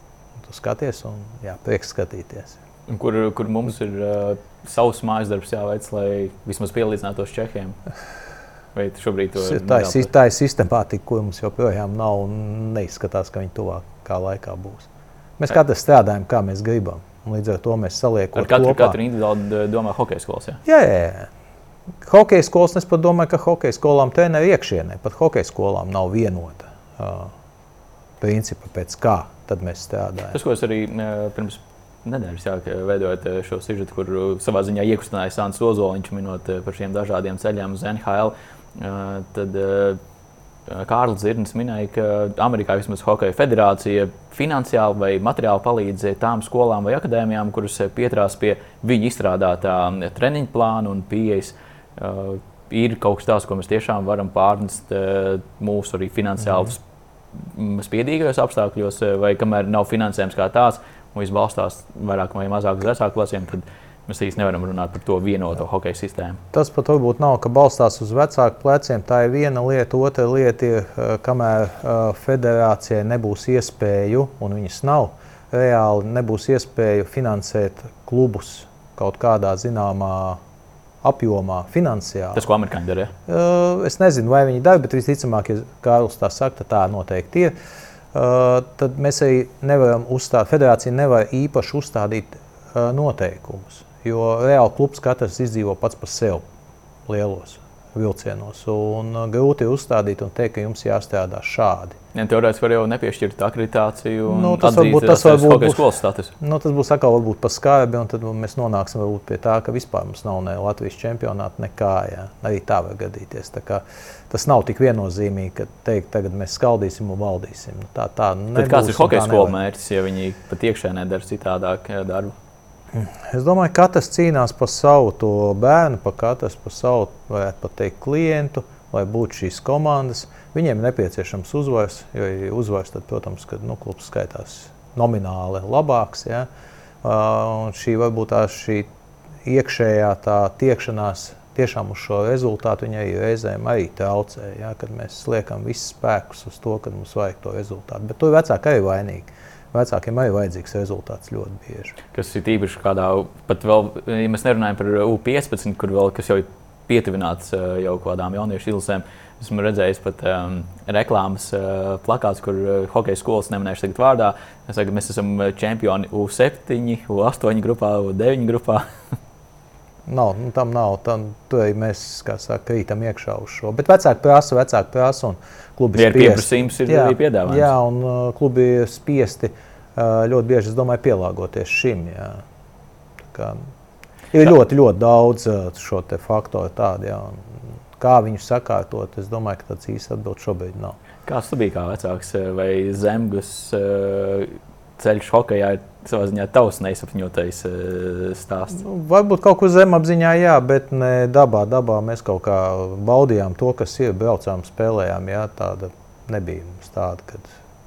Tu skaties, un jā, prieks skatīties kur, kur mums ir uh, savs mājas darbs jāveic, lai vismaz pielīdzinātos Čehiem. Vai šobrīd to tā ir? Tā ir sistemātika, ko mums joprojām nav un neizskatās, ka viņi tuvākā laikā būs. Mēs katrs strādājam, kā mēs gribam. Līdz ar to mēs saliekam. Ar katru, katru individuāli domā hokeja skolas. Jā, jā. jā. Hokeja skolas, es pat domāju, ka hokeja skolām treneri iekšienē, pat hokeja skolām nav vienota uh, principa, pēc kā mēs strādājam. Tas, ko es arī pirms nedēļas, jā, veidojot eh, šo sižetu, kur uh, savā ziņā iekustināja Sāns Ozoliņš, minot eh, par šiem dažādiem ceļiem uz NHL. Uh, tad uh, Kārlis Zirnis minēja, ka Amerikā vismaz Hokeja federācija finansiāli vai materiāli palīdz tām skolām vai akadēmijām, kuras pieturās pie viņa izstrādātā treniņa plāna un pieejas. Ir kaut kas tāds, ko mēs tiešām varam pārnest mūsu arī finansiāli mm. spiedīgajos apstākļos, vai kamēr nav finansējums kā tāds, un viss balstās vairāk vai mazāk uz vecāku klasēm, tad Mēs īstenībā nevaram runāt par to vienoto hokeja sistēmu. Tas pat varbūt nav, ka balstās uz vecāku pleciem. Tā ir viena lieta. Otra lieta ir, eh, kamēr uh, federācijai nebūs iespēju, un viņas nav, reāli nebūs iespēju finansēt klubus kaut kādā zināmā apjomā, finansiāli. Tas, ko amerikāņi dara. Ja? Uh, es nezinu, vai viņi dara, bet visticamāk, ja Kārlis tā saka, tad tā noteikti ir. Uh, tad mēs arī nevaram uzstāt, federācija nevar īpaši uzstādīt uh, noteikumus. Jo reāli klubs katrs izdzīvo pats par sevi lielos vilcienos. Un uh, grūti uzstādīt un teikt, ka jums jāstrādā šādi. Ja, Teorētiski var jau nepiešķirt akreditāciju. Nu, tas varbūt tas var būt skolas status. Nu, tas būs atkal varbūt pa skarbi, un tad mēs nonāksim varbūt pie tā, ka vispār mums nav ne Latvijas čempionāta, nekā. Jā. Arī tā var gadīties. Tā kā, tas nav tik viennozīmīgi, ka teikt, tagad mēs skaldīsim un valdīsim. Nu, tā, tā nebūs, kāds ir hokeja skolu mērķis, ja viņi pat iekšēnē dara citādāk darbu? Es domāju, ka katrs cīnās par savu bērnu, par katrs par savu, varētu pat teikt, klientu, lai būtu šīs komandas. Viņiem ir nepieciešams uzvars, jo, ja uzvars, tad, protams, ka nu, klubs skaitās nomināli labāks. Ja? Uh, šī varbūt tā šī iekšējā tā tiekšanās tiešām uz šo rezultātu viņai reizēm arī traucē. Ja? Kad mēs liekam visus spēkus uz to, ka mums vajag to rezultātu. Bet to vecāki arī vainīgi vecākiem arī vajadzīgs rezultāts ļoti bieži. Kas ir īpaši kādā, pat vēl, ja mēs nerunājam par U15, kur vēl kas jau ir pietuvināts eh, jau kādām jauniešu ilzēm. Esmu redzējis pat um, reklāmas uh, plakāts, kur uh, hokeja skolas neminēšu tagad vārdā. Es saku, mēs esam čempioni U7, U8 grupā, U9 grupā. nav, nu, tam nav. Tam, mēs saka, krītam iekšā uz šo. Bet vecāki prasa, vecāki prasa un klubi ir pieprasījums, ir jā, arī piedāvājums. Jā, un uh, klubi ir spiesti uh, ļoti bieži, es domāju, pielāgoties šim. Jā. Kā, ir ļoti, ļoti daudz uh, šo faktoru tādu. Jā, kā viņus sakārtot, es domāju, ka tāds īsts atbildes šobrīd nav. Kāds tu biji kā vecāks vai zemgus uh, ceļš hokejā? Ir savā ziņā tavs neizsapņotais stāsts. Nu, varbūt kaut kur zemapziņā, jā, bet ne dabā. Dabā mēs kaut kā baudījām to, kas ir. Braucām, spēlējām. Jā, tāda nebija mums tāda, ka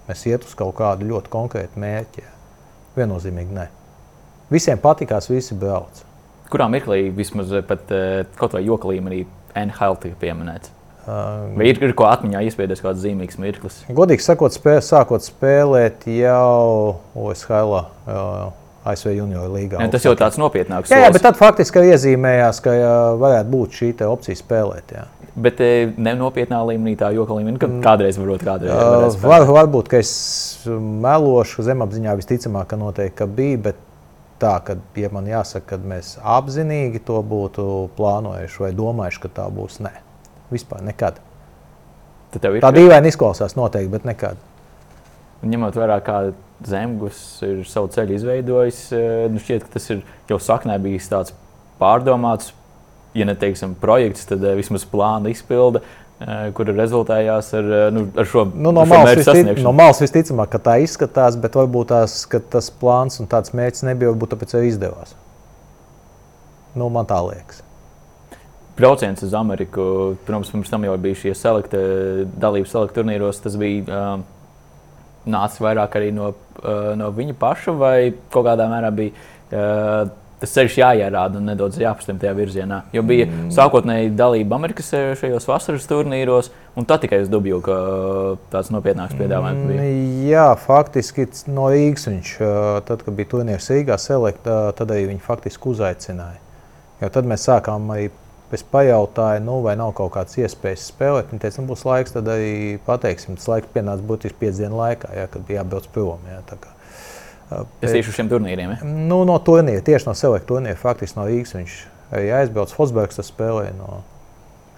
mēs iet uz kaut kādu ļoti konkrētu mērķi. Jā. Viennozīmīgi nē. Visiem patīkās, visi brauc. Kurā mirklī vismaz pat uh, kaut vai joka līmenī NHL tika pieminēts? Vai ir, ir ko atmiņā iespējams kāds zīmīgs mirklis? Godīgi sakot, spē, sākot spēlēt jau OSHL. ASV junior līgā. Ja, tas jau tāds nopietnāks. Jā, jā, bet tad faktiski iezīmējās, ka jā, varētu būt šī opcija spēlēt. Jā. Bet ne nopietnā līmenī, tā joka līmenī, kad kādreiz varbūt kādreiz. Uh, var, varbūt, ka es melošu zemapziņā visticamāk, ka noteikti ka bija, bet tā, ka, ja man jāsaka, ka mēs apzinīgi to būtu plānojuši vai domājuši, ka tā būs, nē. Vispār nekad. Tā dīvaini izklausās noteikti, bet nekad. Ņemot vērā, kā Zemgus ir savu ceļu izveidojis, eh, nu šķiet, ka tas ir jau saknē bijis tāds pārdomāts, ja ne teiksim, projekts, tad eh, vismaz plāna izpilde, eh, kur rezultējās ar, nu, ar šo nu, no, malas vistic, no malas visticamāk, ka tā izskatās, bet varbūt tās, tas plāns un tāds mērķis nebija, varbūt tāpēc arī izdevās. Nu, man tā liekas brauciens uz Ameriku, protams, pirms tam jau bija šie selekta, dalības selekta turnīros. Tas bija um, nācis vairāk arī no, uh, no viņa paša, vai kaut kādā mērā bija uh, tas ceļš jāierāda un nedaudz jāpastāv tajā virzienā. Jo bija mm. sākotnēji dalība Amerikas uh, šajos vasaras turnīros, un tad tikai es dubju, ka uh, tāds nopietnāks piedāvājums bija. Mm, jā, faktiski no Rīgas viņš, uh, tad, kad bija turnīrs Rīgā, selekta, tad arī viņi faktiski uzaicināja. Jo tad mēs sākām arī Es pajautāju, nu, vai nav kaut kādas iespējas spēlēt. Viņa teica, nu, būs laiks, tad arī pateiksim. Tas laiks pienāca būtiski pieci dienu laikā, ja, kad bija jābrauc prom. Ja, Es tieši uz šiem turnīriem. Ja? Nu, no turnīra, tieši no selekta turnīra, faktiski no Rīgas. Viņš arī aizbrauca. Fosbergs spēlēja no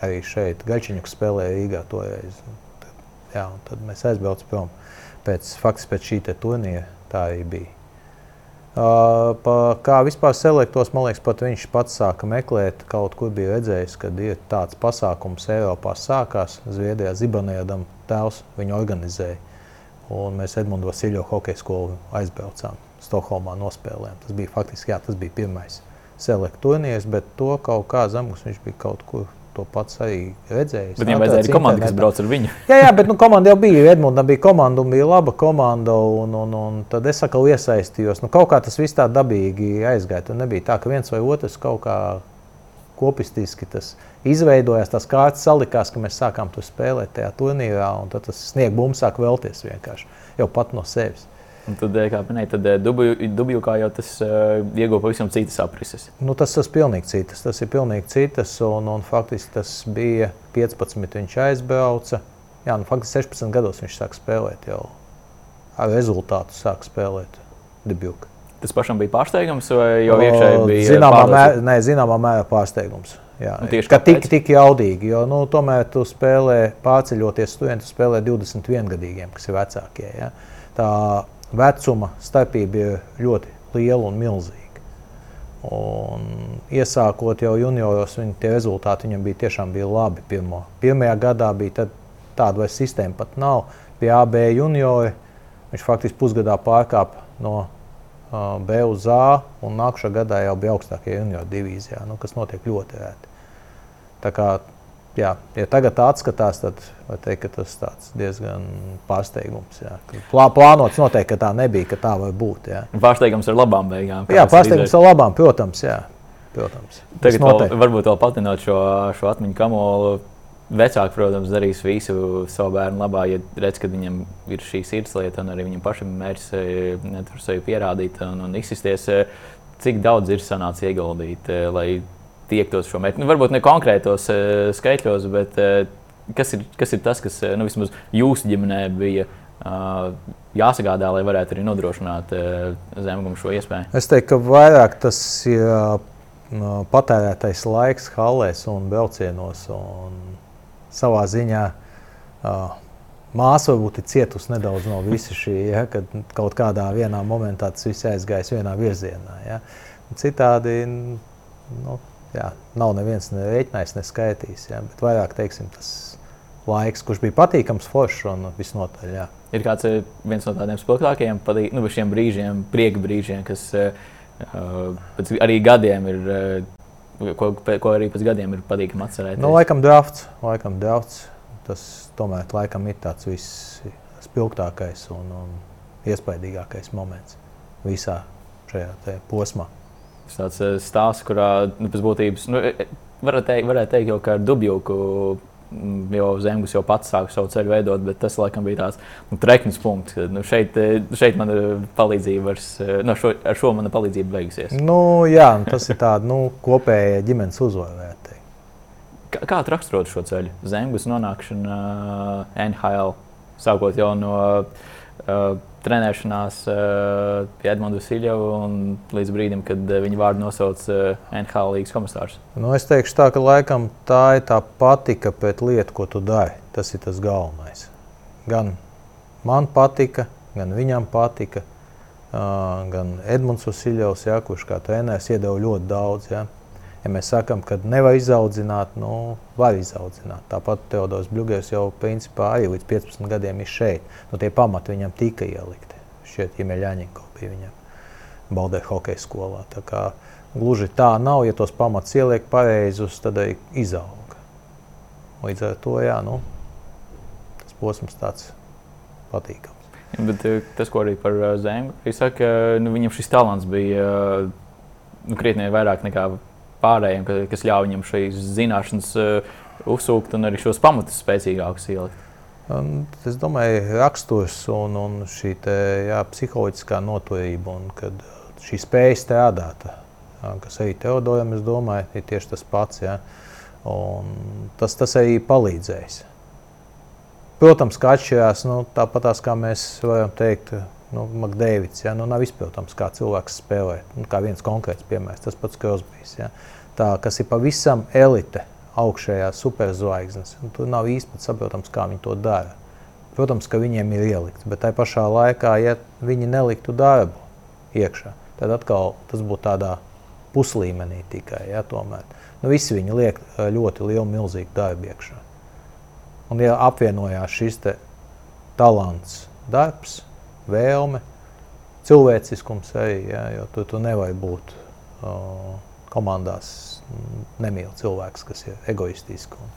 arī šeit. Gaļčiņš spēlēja Rīgā toreiz. Tad, jā, tad mēs aizbraucām prom. Pēc, faktiski pēc šī turnīra tā arī bija. Uh, pa, kā vispār selektos, man liekas, pat viņš pats sāka meklēt, kaut kur bija redzējis, ka ir tāds pasākums Eiropā sākās. Zviedrijā Zibanēdam tēvs viņu organizēja. Un mēs Edmunds Vasiljov hokeja skolu aizbraucām Stokholmā nospēlējām. Tas bija faktiski, jā, tas bija pirmais turnīrs, bet to kaut kā zemus viņš bija kaut kur to pats arī redzējis. Bet viņam vajadzēja arī komanda, kas brauc ar viņu. jā, jā, bet nu, komanda jau bija. Edmunds bija komanda un bija laba komanda. Un, un, un tad es atkal iesaistījos. Nu, kaut kā tas viss tā dabīgi aizgāja. Tur nebija tā, ka viens vai otrs kaut kā kopistiski tas izveidojās. Tās kārtas salikās, ka mēs sākām to spēlēt tajā turnīrā. Tad tas sniega bumba sāk vēlties vienkārši jau pat no sevis. Un tad, eh, kā minēja, tad Dubļūkā jau tas uh, ieguva pavisam citas aprises. Nu, tas ir pilnīgi citas. Tas ir pilnīgi citas. Un, un faktiski tas bija 15. Viņš aizbrauca. Jā, nu, faktiski 16 gados viņš sāk spēlēt jau ar rezultātu sāk spēlēt Dubļūkā. Tas pašam bija pārsteigums, vai jau iekšēji bija zināmā mērā, ne, zināmā mērā pārsteigums. Jā, nu, tieši tā, tik, tik jaudīgi, jo nu, tomēr tu spēlē, pārceļoties studenti, spēlē 21 gadīgiem, kas ir vecākie. Ja? Tā vecuma starpība ir ļoti liela un milzīga. Un iesākot jau junioros, viņa tie rezultāti viņam bija tiešām bija labi. Pirmo. Pirmajā gadā bija tāda vairs sistēma pat nav. Pie AB juniori viņš faktiski pusgadā pārkāpa no B uz A, un nākamā gadā jau bija augstākajā junior divīzijā, nu, kas notiek ļoti rēti. Tā kā, jā, ja tagad atskatās, tad var teikt, ka tas ir diezgan pārsteigums. Jā. Plā, plānots noteikti, ka tā nebija, ka tā var būt. Jā. Pārsteigums ar labām beigām. Jā, pārsteigums ar labām, protams. Jā. Protams. Tagad vēl, varbūt vēl patinot šo, šo atmiņu kamolu Vecāki, protams, darīs visu savu bērnu labā, ja redz, ka viņam ir šī sirdslieta, un arī viņam pašam mērķis eh, sevi pierādīt un, un izsisties. Eh, cik daudz ir sanācis ieguldīt, eh, lai tiektos šo mērķi? Nu, varbūt ne konkrētos skaitļos, bet kas ir, kas ir tas, kas nu, vismaz jūsu ģimenē bija jāsagādā, lai varētu arī nodrošināt zemgumu šo iespēju? Es teiktu, ka vairāk tas ir patērētais laiks halēs un braucienos. Un savā ziņā uh, māsa varbūt ir cietusi nedaudz no visa šī, ja, kad kaut kādā momentā tas viss aizgājis vienā virzienā. Ja. Citādi nu, jā, nav neviens ne rēķinājis, ne skaitījis. Ja, bet vairāk teiksim, tas laiks, kurš bija patīkams, foršs un visnotaļ. Jā. Ir kāds viens no tādiem spilgtākajiem nu, brīžiem, prieka brīžiem, kas uh, arī gadiem ir uh, ko, ko arī pēc gadiem ir patīkami atcerēties? Nu, laikam drafts, laikam drafts. Tas tomēr laikam ir tāds visspilgtākais un, un iespaidīgākais moments visā šajā posmā. Tas tāds eh, stāsts, kurā nu, pēc būtības nu, e, e, varētu teikt, varētu teikt jau kā ar dubjuku Mm, jau Zemgus jau pats sāka savu ceļu veidot, bet tas laikam bija tāds nu, treknis punkts. Nu, šeit, eh, šeit man ir palīdzība, vairs, eh, no šo, ar šo mana palīdzība beigusies. Nu, jā, tas ir tāds nu, kopējais ģimenes uzvara. Kā, kā raksturot šo ceļu? Zemgus nonākšana uh, eh, NHL, sākot jau no uh, trenēšanās pie Edmunds Silja līdz brīdim, kad uh, viņa vārdu nosauc uh, NHL līnijas komisārs? Nu, es teikšu, tā, ka laikam tā ir tā patika pret lietu, ko tu dari. Tas ir tas galvenais. Gan man patika, gan viņam patika, uh, gan Edmunds Siljovs, ja, kurš kā treneris iedeva ļoti daudz. Ja. Ja mēs sakām, ka nevar izaudzināt, nu, var izaudzināt. Tāpat Teodors Bļūgers jau principā arī līdz 15 gadiem ir šeit. Nu, tie pamati viņam tika ielikti. Šķiet, Jemeļaņinko bija viņam Baldē hokeja skolā. Tā kā gluži tā nav, ja tos pamatus ieliek pareizus, tad arī izauga. Līdz ar to, jā, nu, tas posms tāds patīkams. Bet eh, tas, ko arī par eh, ir saka, nu, viņam šis talants bija nu, krietni vairāk nekā pārējiem, kas ļauj viņam šīs zināšanas uh, uzsūkt un arī šos pamatus spēcīgākus ielikt? Un, es domāju, raksturs un, un šī te, jā, psiholoģiskā noturība un šī spēja strādāt, jā, kas arī Teodoram, es domāju, ir tieši tas pats. Jā. Un tas, tas arī palīdzēs. Protams, ka atšķirās nu, tāpat kā mēs varam teikt, nu, Makdēvids. Ja? Nu, nav izpildāms, kā cilvēks spēlē. Nu, kā viens konkrēts piemērs, tas pats Krosbīs. Ja? Tā, kas ir pavisam elite augšējā superzvaigznes. Tur nav īsti saprotams, kā viņi to dara. Protams, ka viņiem ir ielikts, bet tajā pašā laikā, ja viņi neliktu darbu iekšā, tad atkal tas būtu tādā puslīmenī tikai. Ja, tomēr. nu, visi viņi liek ļoti lielu, milzīgu darbu iekšā. Un, ja apvienojās šis talants, darbs, vēlme, cilvēciskums arī. Ja, jo tu, tu nevari būt uh, komandās nemīl cilvēks, kas ir egoistisks un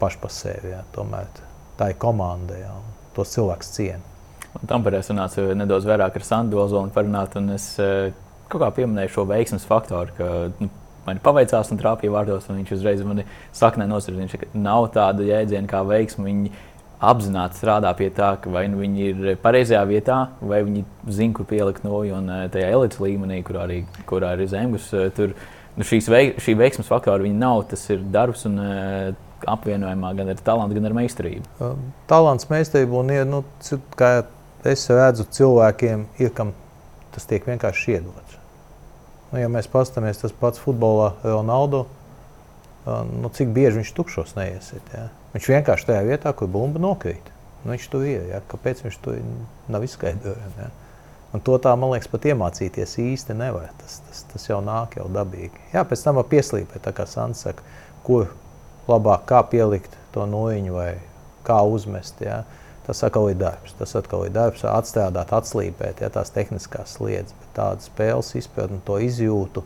pašpasēvi. Jā. Tomēr tā ir komanda, jā, un tos cilvēks ciena. Tam par es runāju nedaudz vairāk ar Sandu Ozolu parunāt, un es kaut kā pieminēju šo veiksmes faktoru, ka nu, man paveicās un trāpīja vārdos, un viņš uzreiz man saknē nosacīja, ka nav tāda jēdziena kā veiksme. Viņi apzināti strādā pie tā, ka vai nu viņi ir pareizajā vietā, vai viņi zina, kur pielikt noju, un eh, tajā elites līmenī, kur arī kurā ir zemes, eh, tur nu, veik, šī veiksmes faktora nav. Tas ir darbs un uh, apvienojumā gan ar talantu, gan ar meistarību. Talants, meistarība un nu, kā es redzu, cilvēkiem ir kam tas tiek vienkārši iedots. Nu, ja mēs paskatāmies tas pats futbolā, Ronaldo, nu, cik bieži viņš tukšos neiesiet. Ja? Viņš vienkārši tajā vietā, kur bumba nokrīt. Nu, viņš tur ir. Ja? Kāpēc viņš tur nav izskaidrojams? Ja? Un to tā, man liekas, pat iemācīties īsti nevar. Tas, tas, tas jau nāk jau dabīgi. Jā, pēc tam var pieslīpēt, kā Sants saka, kur labāk, kā pielikt to noiņu vai kā uzmest. Ja? Tas atkal ir darbs. Tas atkal ir darbs, atstrādāt, atslīpēt ja, tās tehniskās sliedas, bet tādu spēles izpratni, to izjūtu,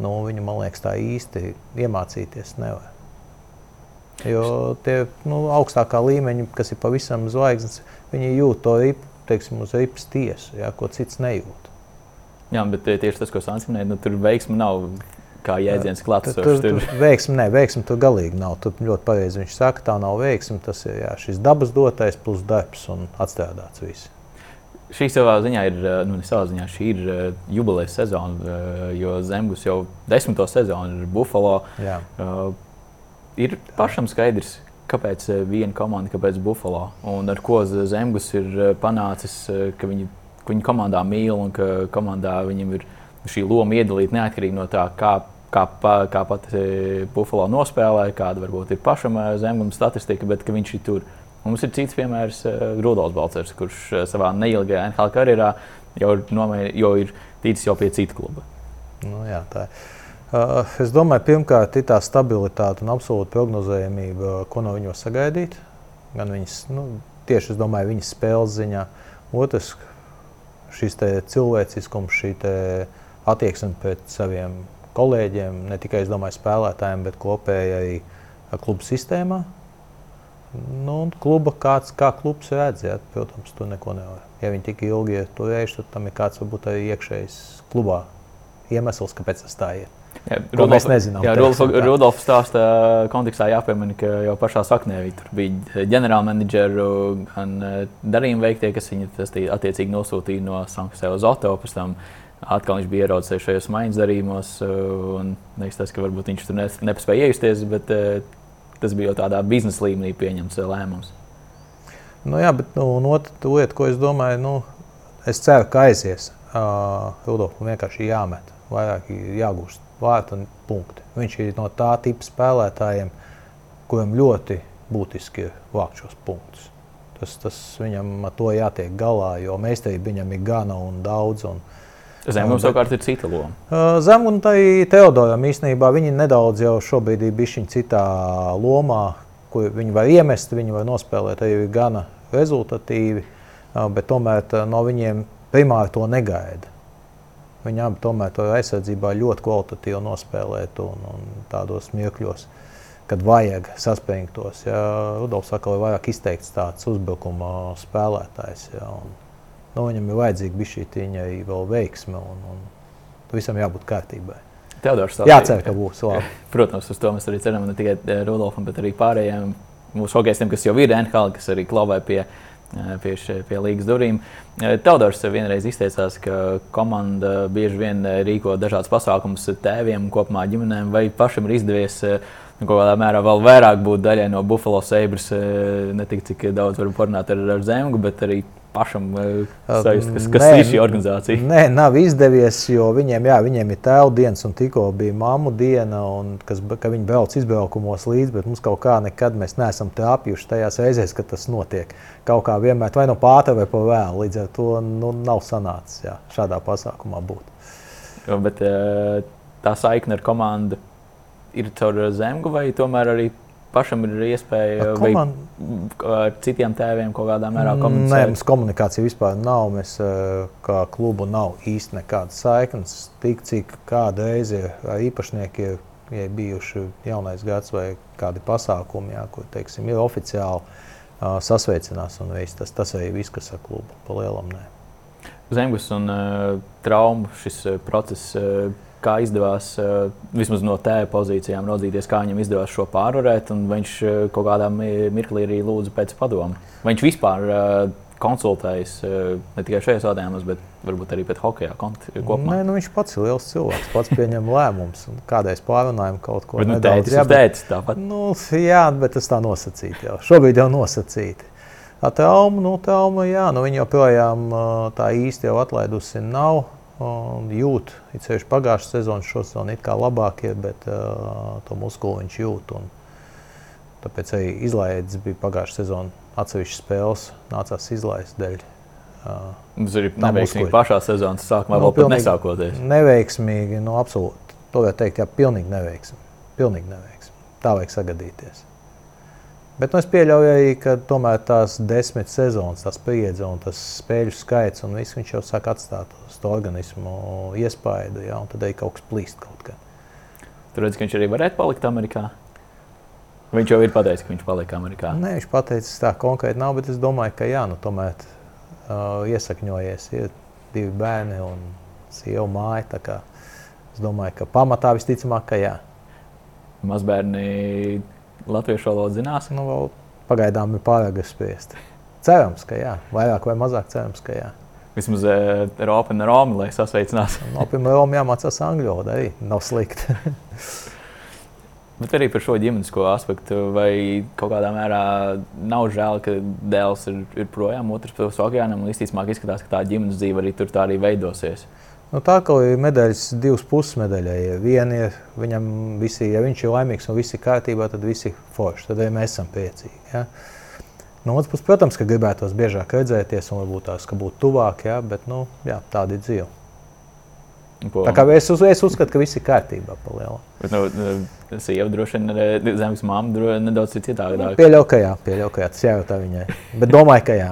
nu, viņu, man liekas, tā īsti iemācīties nevar. Jo tie nu, augstākā līmeņa, kas ir pavisam zvaigznes, viņi jūt to ripu, teiksim, uz ripas tiesu, ja, ko cits nejūt. Jā, bet tieši tas, ko Sāns minēja, nu, tur veiksmi nav kā jēdziens klāts. Tur, tur, tur veiksmi, ne, veiksmi tur galīgi nav. Tur ļoti pareizi viņš saka, tā nav veiksmi. Tas ir jā, šis dabas dotais plus darbs un atstrādāts viss. Šī savā ziņā ir, nu, savā ziņā šī ir jubilejas sezona, jo Zemgus jau desmito sezonu ir Buffalo. Jā. Uh, ir pašam skaidrs, kāpēc eh, viena komanda, kāpēc Buffalo un ar ko Zemgus ir eh, panācis, eh, ka viņi, ka viņi komandā mīl un ka komandā viņam ir šī loma iedalīta neatkarīgi no tā, kā, kā, kā pat Buffalo nospēlē, kāda varbūt ir pašam Zemguma statistika, bet viņš ir tur. Mums ir cits piemērs, Rudolf Balcers, kurš savā neilgajā NHL karjerā jau ir, nomēr, jau ir ticis jau pie cita kluba. Nu, jā, tā ir. Uh, es domāju, pirmkārt, ir tā stabilitāte un absolūta prognozējamība, ko no viņiem sagaidīt. Gan viņas, nu, tieši domāju, viņas spēles ziņā. Otrs, šis cilvēciskums, šī attieksme pret saviem kolēģiem, ne tikai domāju, spēlētājiem, bet kopēji arī klubu sistēmā. Nu, kluba kāds, kā klubs redz, ja, protams, tur neko nevar. Ja viņi tik ilgi ir turējuši, tad tam ir kāds varbūt arī iekšējs klubā iemesls, kāpēc tas tā ir. Jā, Rudolf, mēs nezinām. Jā, Rudolf stāsta kontekstā jāpiemina, ka jau pašā saknē tur bija ģenerālmenedžeru gan eh, darījuma veiktie, kas viņu attiecīgi nosūtīja no Sanktpēteras uz tam atkal viņš bija ieraudzījis šajos maiņas darījumos. Eh, nevis tas, ka varbūt viņš tur nespēja iejusties, bet eh, tas bija jau tādā biznesa līmenī pieņemts lēmums. Nu, jā, bet nu, otra lieta, ko es domāju, nu, es ceru, ka aizies. Uh, Rudolfam vienkārši jāmet, vairāk jāgūst vārta punkti. Viņš ir no tā tipa spēlētājiem, kuriem ļoti būtiski ir vākt šos punktus. Tas, tas viņam ar to jātiek galā, jo meistarība viņam ir gana un daudz. Un, Zemgājums savukārt ir cita loma. Zemgājums tai Teodoram īstenībā viņi nedaudz jau šobrīd ir bijuši citā lomā, kur viņi var iemest, viņi var nospēlēt arī gana rezultatīvi, bet tomēr no viņiem primāri to negaida. Viņi abi tomēr to aizsardzībā ļoti kvalitatīvi nospēlēt un, un tādos mirkļos, kad vajag saspringtos. Ja, Rudolfs saka, ka vairāk izteikts tāds uzbrukuma spēlētājs. Ja, un, nu, viņam ir vajadzīga šī tīņa vēl veiksme un, un visam jābūt kārtībai. Teodors, Jā, cer, ka būs labi. Protams, uz to mēs arī ceram ne tikai Rudolfam, bet arī pārējiem mūsu hokeistiem, kas jau ir NHL, kas arī klavē pie viņa pie, pie līgas durvīm. Teodors vienreiz izteicās, ka komanda bieži vien rīko dažādas pasākumus tēviem, kopumā ģimenēm, vai pašam ir izdevies nu, kaut kādā mērā vēl vairāk būt daļai no Buffalo Sabres, ne tik cik daudz varam parunāt ar, ar Zemgu, bet arī pašam sajust, kas, kas nē, ir šī organizācija? Nē, nav izdevies, jo viņiem, jā, viņiem ir tēva dienas, un tikko bija mammu diena, un kas, ka viņi brauc izbraukumos līdzi, bet mums kaut kā nekad mēs neesam trāpījuši tajās reizēs, kad tas notiek. Kaut kā vienmēr vai no pāta vai pa vēlu, līdz ar to nu, nav sanācis jā, šādā pasākumā būt. Jo, bet tā saikne ar komandu ir caur zemgu vai tomēr arī pašam ir iespēja Ar koman- vai ar citiem tēviem kaut kādā mērā Nē, komunicēt? mums komunikācija vispār nav. Mēs eh, kā klubu nav īsti nekādas saiknes. Tik cik kāda reize īpašniekiem ir, ja ir bijuši jaunais gads vai kādi pasākumi, jā, kur teiksim, ir oficiāli uh, sasveicinās. un viss. Tas, tas arī viss, kas ar klubu pa lielam. Nē. Zemgus un uh, traumu šis uh, process. Uh, Kā izdevās uh, vismaz no tēva pozīcijām raudzīties, kā viņam izdevās šo pārvarēt, un viņš uh, kaut kādā mi- mirklī arī lūdza pēc padomu. Viņš vispār konsultējas uh, ne tikai šajos jautājumos, bet varbūt arī pēc hokeja kopumā? Nē, nu, viņš pats ir liels cilvēks, pats pieņem lēmumus. Kādreiz pārunājam kaut ko jā, ir bet- tētis tāpat. Nu, jā, bet tas tā nosacīti jau. Šobrīd jau nosacīti. Tā trauma, nu, trauma, jā, nu, viņa joprojām tā īsti jau atlaidusi nav. Un jūt, it sevišķi pagājušā sezonā, šo sezonu it kā labāk ir, bet uh, to muskuli viņš jūt. Un, tāpēc arī izlaides bija pagājušā sezonā. Atsevišķas spēles nācās izlaist dēļ. Uh, Tas ir Tā neveiksmīgi pašā sezonas sākumā, Nu, vēl nesākoties. neveiksmīgi, nu, absolūti. To var teikt, jā, pilnīgi neveiksmi. Pilnīgi neveiksmi. Tā vajag sagadīties. Bet nu, es pieļauju arī, ka tomēr tās desmit sezonas, tās pieredze un tas spēļu skaits, un viss viņš jau sāk atstāt uz to organismu iespaidu, un tad arī kaut kas plīst kaut kā. Tur redz, ka viņš arī varētu palikt Amerikā. Viņš jau ir pateicis, ka viņš paliek Amerikā. Nē, viņš pateicis tā konkrēti nav, bet es domāju, ka jā, nu, tomēr uh, iesakņojies, ir divi bērni un sieva māja. Es domāju, ka pamatā visticamāk, ka jā. Mazbērni latviešu valodu zinās. Nu, vēl pagaidām ir pārāk spriest. Cerams, ka jā, vairāk vai mazāk cerams, ka jā. Vismaz uh, Ropa un Romi, lai sasveicinās. No, piemēram, jāmācās angļu valoda arī nav slikti. Bet arī par šo ģimenisko aspektu, vai kaut kādā mērā nav žēl, ka dēls ir, ir projām otrs puses okeānam, un īstenībā izskatās, ka tā ģimenes dzīve arī tur tā arī veidosies. Nu, tā kā ir medaļas, divas puses medaļai. Ja viena ir, viņam visi, ja viņš ir laimīgs un viss ir kārtībā, tad visi ir forši. Tad arī mēs esam priecīgi. Ja? No otras puses, protams, ka gribētos biežāk redzēties un varbūt tās, ka būtu tuvāk, ja? bet nu, jā, tāda ir dzīve. Ko, Tā kā es, uz, es uzskatu, ka viss ir kārtībā. bet, nu, sieva droši vien, zemes dro- nedaudz citādāk. Pieļauju, ka jā, pieļauju, ka jā, tas jājautā viņai. Bet domāju, ka jā.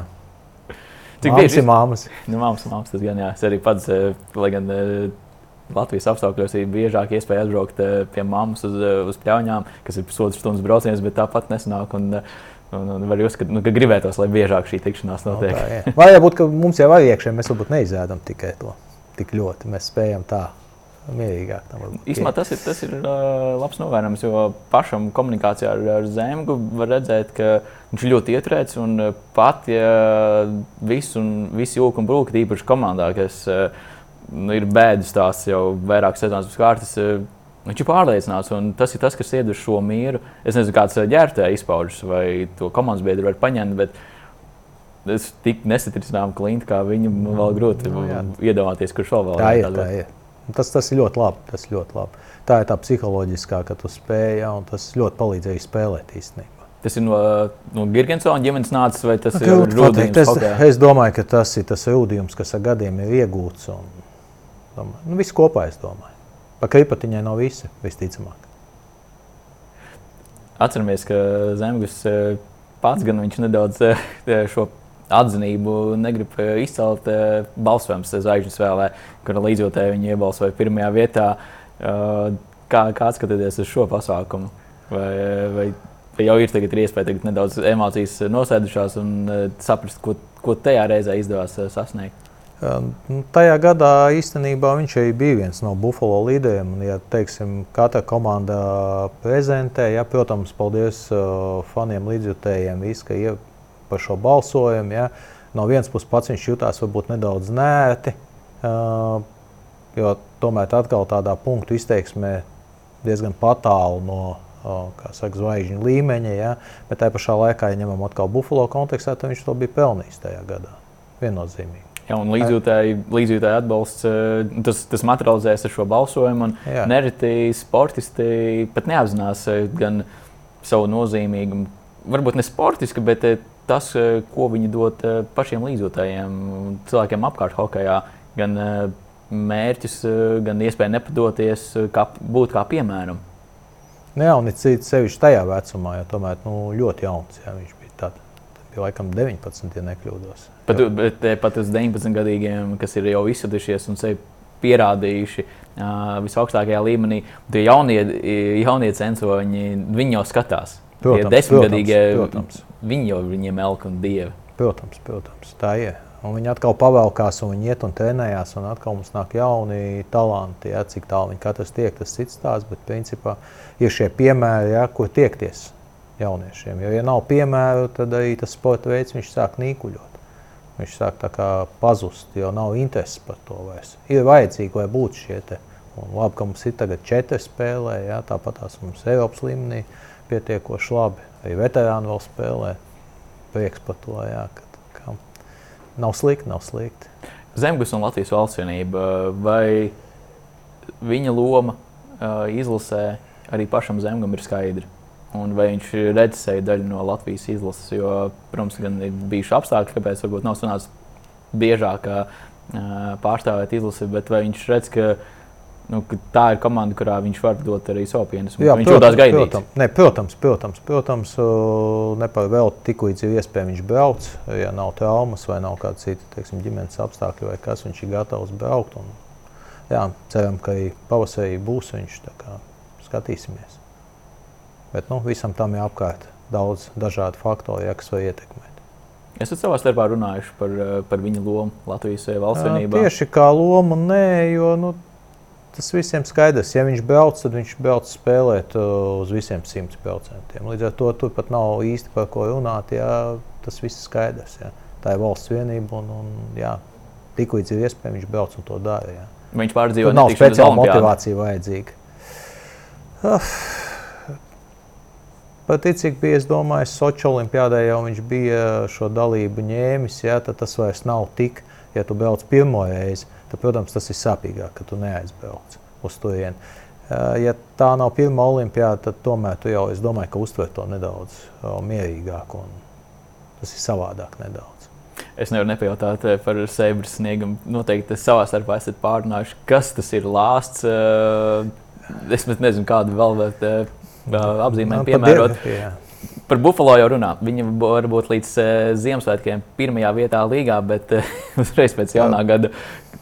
Cik bieži ir māmas? Nu, māmas, māmas, tas gan jā. Es arī pats, eh, lai gan eh, Latvijas apstākļos ir biežāk iespēja atbraukt eh, pie mammas uz, uz pļaunām, kas ir pusotras stundas brauciens, bet tāpat nesanāk. Un, un, un var uzskatīt, nu, ka gribētos, lai biežāk šī tikšanās Nu, notiek. tā, jā. Vai jābūt, ka mums jau ir iekšēji, mēs varbūt neizēdam tikai to tik ļoti. Mēs spējam tā mierīgāk. Īsumā tas ir, tas ir uh, labs novērojums, jo pašam komunikācijā ar, ar Zemgu var redzēt, ka viņš ļoti ieturēts un pat, ja viss un visi jūka un brūka, īpaši komandā, kas uh, ir bēdas tās jau vairākas sezonas pēc kārtas, uh, viņš ir pārliecināts un tas ir tas, kas iedod šo mieru. Es nezinu, kāds ģērbtē izpaužas vai to komandas biedru var paņemt, bet es tik nesatricinām klientu, kā viņam nu, vēl grūti Nu, jā. iedomāties, kurš vēl vēl Tā ir. Tā ir. Tas, tas ir ļoti labi. Tas ļoti labi. Tā ir tā psiholoģiskā, ka tu spēj, ja, un tas ļoti palīdzēja spēlēt īstenībā. Tas ir no, no Girgensona ģimenes nācis, vai tas ir Grūti pateikt. rudens Es, es domāju, ka tas ir tas rūdījums, kas ar gadiem ir iegūts. Un, domāju, nu, viss kopā, es domāju. Pa kripatiņai nav visi, visticamāk. Atceramies, ka Zemgus eh, pats gan viņš nedaudz eh, šo atzinību negrib eh, izcelt eh, balsojums zvaigžņu spēlē, kur līdzjūtēji viņi iebalsoja pirmajā vietā. Eh, Kā, kā skatāties uz šo pasākumu? Vai, vai, vai jau ir ir iespēja tagad nedaudz emocijas nosēdušās un saprast, ko, ko tajā reizē izdevās sasniegt? Nu, Tajā gadā īstenībā viņš arī bija viens no Buffalo līderiem. Ja teiksim, katra komanda prezentē, ja, protams, paldies faniem, līdzjutējiem, visi, ka par šo balsojumu. Ja. No vienas puses pats viņš jutās varbūt nedaudz nērti, jo tomēr atkal tādā punktu izteiksmē diezgan tālu no saka, zvaigžņu līmeņa. Ja. Bet tajā pašā laikā, ja ņemam atkal Buffalo kontekstā, tad viņš to bija pelnījis tajā gadā. Viennozīmīgi. Ja, un līdzjūtēji, līdzjūtēji atbalsts, tas, tas materializēs ar šo balsojumu. Jā. Nereti sportisti pat neapzinās gan savu nozīmīgumu, varbūt ne sportiski, bet tas, eh, ko viņi dod eh, pašiem līdzjūtējiem, cilvēkiem apkārt hokeja, gan eh, mērķis, gan iespēja nepadoties, kā, būt kā piemēram. Nu jā, un it sevišķi tajā vecumā, jo tomēr nu, ļoti jauns. Jā, viņš bija tāds, bija laikam 19, ja nekļūdos. Pat, bet, pat uz 19 gadiem, kas ir jau izsatušies un sevi pierādījuši uh, visaugstākajā līmenī, tie jaunie, jaunie censoņi, viņi jau skatās. Protams, tie desmitgadīgie, protams, protams. viņi jau viņiem elk un dievi. Protams, protams, tā ir. Un viņi atkal pavēlkās, un viņi iet un trenējās, un atkal mums nāk jauni talanti. Ja, cik tālu viņi katrs tiek, tas cits stāsts, bet principā ir šie piemēri, ja, kur tiekties jauniešiem. Jo, ja nav piemēru, tad arī tas sporta veids sāk nīkuļot. Viņš sāk pazust, jo nav intereses par to vairs. Ir vajadzīgi, lai būtu šie te. Un labi, ka mums ir tagad četri spēlē, ja, tāpat tās mums Eiropas līmenī pietiekoši labi. Arī veterāni vēl spēlē. Prieks par to, jā, ka Nav slikti, nav slikti. Zemgus un Latvijas valstsvienība, vai viņa loma izlasē arī pašam Zemgam ir skaidra? Un vai viņš redz sevi daļu no Latvijas izlases? Jo, protams, gan ir bijuši apstākļi, kāpēc varbūt nav sanācis biežāk pārstāvēt izlasi, bet vai viņš redz, ka nu, tā ir komanda, kurā viņš var dot arī savu pienesumu. Jā, viņš protams. Protams, ne, protams, protams, protams ne par vēl tik līdz ir iespēja viņš brauc. Ja nav traumas vai nav kāda cita teiksim, ģimenes apstākļi, vai kas viņš ir gatavs braukt. Un, jā, ceram, ka arī pavasarī būs viņš. Skatīsimies. Bet nu, visam tam ir apkārt daudz dažādu faktoru, ja, kas var ietekmēt. Esat savā starpā runājuši par, par viņa lomu Latvijas valsts vienībā? Tieši kā lomu, nē, jo nu, tas visiem skaidrs. Ja viņš brauc, tad viņš brauc spēlēt uh, uz visiem 100%. Līdz ar to tur pat nav īsti par ko runāt. Jā, tas viss ir skaidrs. Jā. Tā ir valsts vienība un, un jā, tik līdz ir iespējams, viņš brauc un to dara. Jā. Viņš pārdzīvo nav speciāla motivācija vajadzīga. Uh. Pat cik bija, es domāju, Sochi olimpiādē jau viņš bija šo dalību ņēmis, jā, tad tas vairs nav tik, ja tu brauc pirmo reizi tad, protams, tas ir sāpīgāk, ka tu neaizbrauc uz turieni. Ja tā nav pirmā olimpiāda, tad tomēr tu jau, es domāju, ka uztver to nedaudz mierīgāk un tas ir savādāk nedaudz. Es nevaru nepajautāt par Seibras sniegumu. Noteikti es savā starpā esat pārunājuši, kas tas ir lāsts. Es nezinu, kādu vēl apzīmējumu piemērot. Dievi, Par Buffalo jau runā. Viņi var būt līdz Ziemassvētkiem pirmajā vietā līgā, bet uzreiz pēc jaunā gada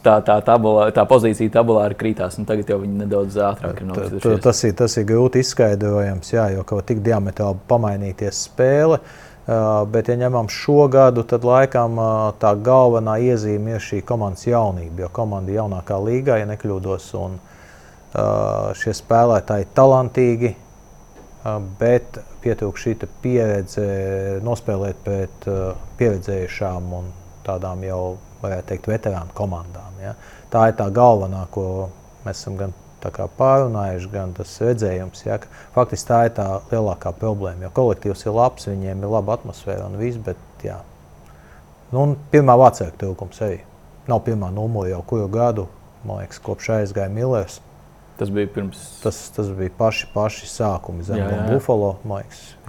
tā, tā, tabula, tā pozīcija tabulā ir krītās. Tagad jau viņi nedaudz ātrāk ir nokritušies. Tas, ir, tas ir grūti izskaidrojams, jā, jo kaut tik diametrāli pamainīties spēle. Uh, bet, ja ņemam šo gadu, tad laikam uh, tā galvenā iezīme ir šī komandas jaunība. Jo komanda ir jaunākā līgā, ja nekļūdos, un uh, šie spēlētāji ir talantīgi, bet pietrūk šī pieredze nospēlēt pret pieredzējušām un tādām jau, varētu teikt, veterānu komandām. Ja? Tā ir tā galvenā, ko mēs esam gan pārunājuši, gan tas redzējums. Ja? Faktiski tā ir tā lielākā problēma, jo kolektīvs ir labs, viņiem ir laba atmosfēra un viss, bet jā. Nu, pirmā vācēka tilkums arī. Nav pirmā numura jau kuru gadu, man liekas, kopš aizgāja Millers. Tas bija pirms. Tas, tas bija paši, paši sākumi zem Buffalo.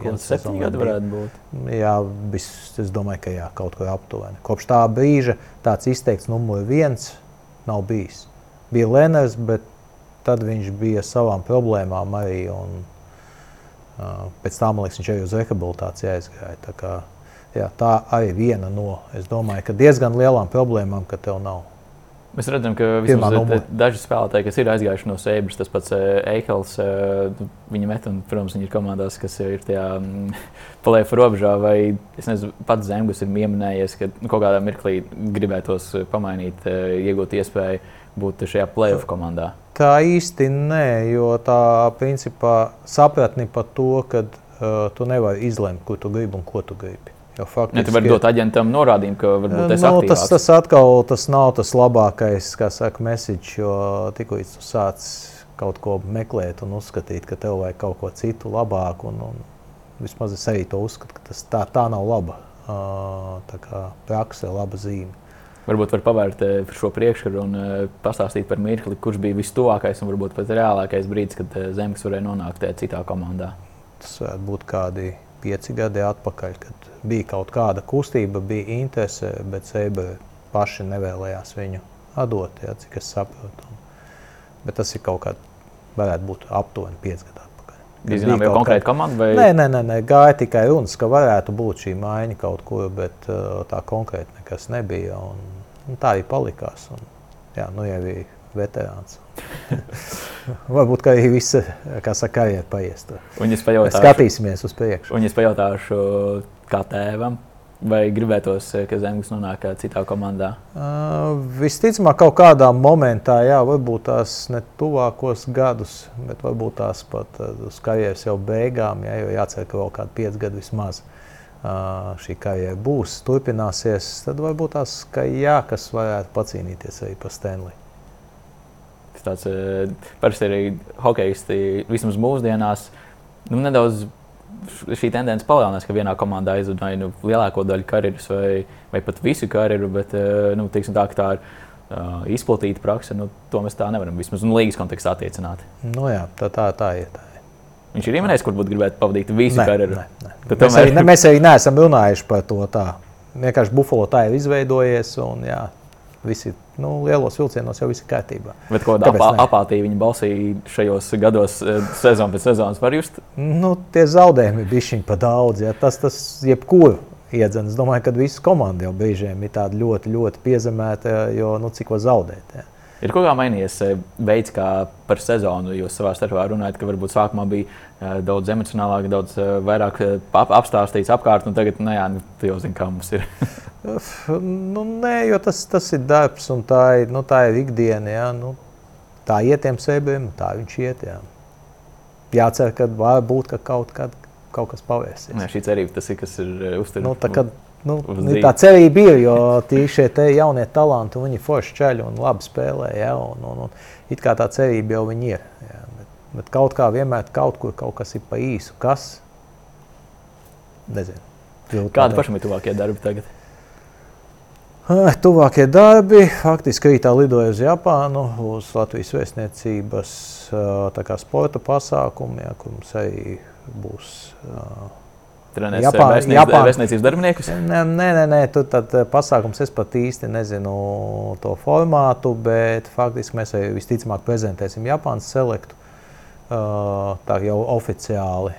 Tas gadi varētu būt. Jā, bis, es domāju, ka jā, kaut kur aptuveni. Kopš tā brīža tāds izteikts numurs viens nav bijis. Bija Leners, bet tad viņš bija savām problēmām arī. Un, uh, pēc tam, man liekas, viņš arī uz rehabilitāciju aizgāja. Tā, kā, jā, tā arī viena no, es domāju, diezgan lielām problēmām, ka tev nav. Mēs redzam, ka daži spēlētāji, kas ir aizgājuši no Sēbras, tas pats Eikls, viņa met, un, protams, viņi ir komandās, kas ir tajā mm, plēfa robežā, vai es nezinu, pats Zemgus ir pieminējies, ka nu, kaut kādā mirklī gribētos pamainīt, iegūt iespēju būt šajā plēfa komandā. Tā īsti nē, jo tā principā sapratni par to, ka uh, tu nevari izlemt, ko tu gribi un ko tu gribi. Jo faktiski, ja tu vari dot aģentam norādījumu, ka varbūt tas nu, tas, tas atkal tas nav tas labākais, kā saka, message, jo tikko tu sāc kaut ko meklēt un uzskatīt, ka tev vajag kaut ko citu labāku, un, un vismaz es arī to uzskatu, ka tas tā, tā nav laba tā kā prakse, laba zīme. Varbūt var pavērt šo priekškaru un pastāstīt par mirkli, kurš bija vistuvākais un varbūt pat reālākais brīdis, kad Zemgals varēja nonākt citā komandā. Tas varētu būt kādi pieci gadi atpakaļ, kad bija kaut kāda kustība, bija interese, bet Seiba paši nevēlējās viņu atdot, ja, cik es saprotu. Bet tas ir kaut kāds, varētu būt aptuveni pieci gadi atpakaļ. Jūs zināt, jau konkrēti komanda? Vai... Nē, nē, nē, nē, gāja tikai runas, ka varētu būt šī maiņa kaut kur, bet tā konkrēti nekas nebija. Un, un tā arī palikās. Un, jā, nu jau bija veterāns. Varbūt arī saka, karjeras paiest. Un es pajautāšu, skatīsimies uz priekšu. Un es pajautāšu, kā tēvam, Vai gribētos, eh, ka Zemgals nonāk eh, citā komandā? Uh, visticamāk, kaut kādā momentā, jā, varbūt tās ne tuvākos gadus, bet varbūt tās pat uz karjeras jau beigām, jā, jo jācer, ka vēl kādi pieci gadi vismaz uh, šī karjera būs, turpināsies. Tad varbūt tās, ka jā, kas varētu pacīnīties arī par Stanley. Tas tāds parasti arī hokeisti vismaz mūsdienās nu, nedaudz šī tendence palielinās, ka vienā komandā aizved vai nu, lielāko daļu karjeras, vai, vai pat visu karjeru, bet eh, nu, tā, tā ir uh, izplatīta praksa. Nu, to mēs tā nevaram vismaz nu, līgas kontekstā attiecināt. Nu, jā, tā, tā, tā ir. Tā. Viņš ir ieminējis, kur būtu gribējis pavadīt visu ne, karjeru. Ne, ne. Mēs, tomēr... arī, ne, mēs arī neesam runājuši par to tā. Vienkārši Buffalo tā ir izveidojies. Un, jā, visi nu, lielos vilcienos jau viss ir kārtībā. Bet kāda apā, apātija viņa balsī šajos gados, eh, sezonu pēc sezonas, var just? Nu, tie zaudējumi bija bišķiņi pa daudz. Ja. Tas, tas jebkuru iedzen. Es domāju, ka visas komandas jau brīžiem ir ļoti, ļoti piezemēta, jo nu, cik ko zaudēt. Ja. Ir kaut kā mainījies eh, veids, kā par sezonu jūs savā starpā runājat, ka varbūt sākumā bija eh, daudz emocionālāk, daudz eh, vairāk ap, apstāstīts apkārt, un tagad, nu, jā, nu, tu jau zini, kā mums ir. nu, nē, jo tas, tas ir darbs, un tā ir, nu, tā ir ikdiena. Jā, nu, tā ietiem sēbiem, tā viņš iet. Jā. Jācer, ka var būt, ka kaut, kad, kaut kas pavērsies. Nē, šī cerība tas ir, kas ir uzturēts. Nu, tā, kad, Nu, tā cerība ir, jo šie jaunie talanti, viņi forši ceļ un labi spēlē. Ja, un, un, un, it kā tā cerība jau ir. Ja, bet, bet kaut kā vienmēr kaut kur kaut kas ir pa īsu. Kas? Nezinu. Kādi pašam ir tuvākie darbi tagad? Tuvākie darbi faktiski rītā lidoja uz Japānu, uz Latvijas vēstniecības sporta pasākumu, ja, kur mums arī būs. Uh, Trenēs Japā, vēstniec, Japā... vēstniecības darbiniekus? Nē, nē, nē, tur tad eh, pasākums es pat īsti nezinu to formātu, bet faktiski mēs visticamāk prezentēsim Japānas selektu uh, tā jau oficiāli.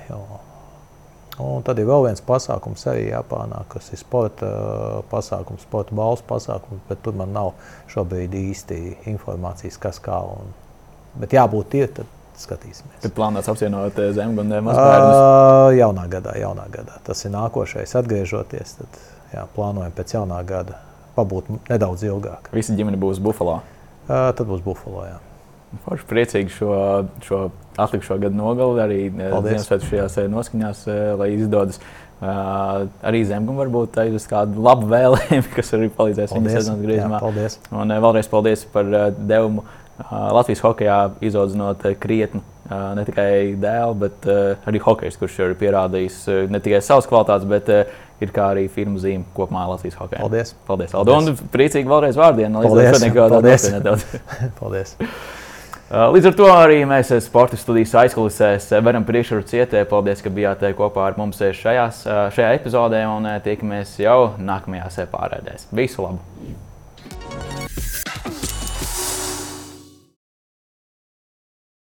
Un tad ir vēl viens pasākums arī Japānā, kas ir sporta uh, pasākums, sporta balvas pasākums, bet tur man nav šobrīd īsti informācijas, kas kā. Un, bet jābūt ir, tad skatīsimies. Kad plānots apvienot eh, zemgunu un mazbērnus? Uh, jaunā gadā, jaunā gadā. Tas ir nākošais. Atgriežoties, tad jā, plānojam pēc jaunā gada pabūt nedaudz ilgāk. Visa ģimene būs Buffalo? Uh, tad būs Buffalo, jā. Forši priecīgi šo, šo atlikušo gadu nogali arī eh, Ziemassvētku šajās noskaņās, lai izdodas. Uh, arī zemgam varbūt tā ir kāda laba vēlējuma, kas arī palīdzēs viņa sezonas griezumā. Jā, paldies. Un vēlreiz paldies par devumu. Uh, Latvijas hokeja izaudzinot krietni ne tikai dēlu, bet arī hokejs, kurš ir pierādījis ne tikai savas kvalitātes, bet ir kā arī firmu zīme kopumā Latvijas hokeja. Paldies! Paldies, Aldo! Un priecīgi vēlreiz vārdienu. Paldies! Paldies! Paldies. Līdz ar to arī mēs sporta studijas aizkulisēs varam priekšrocīt cietē. Paldies, ka bijāt kopā ar mums šajās, šajā epizodē un tiekamies jau nākamajās pārēdēs. Visu labu!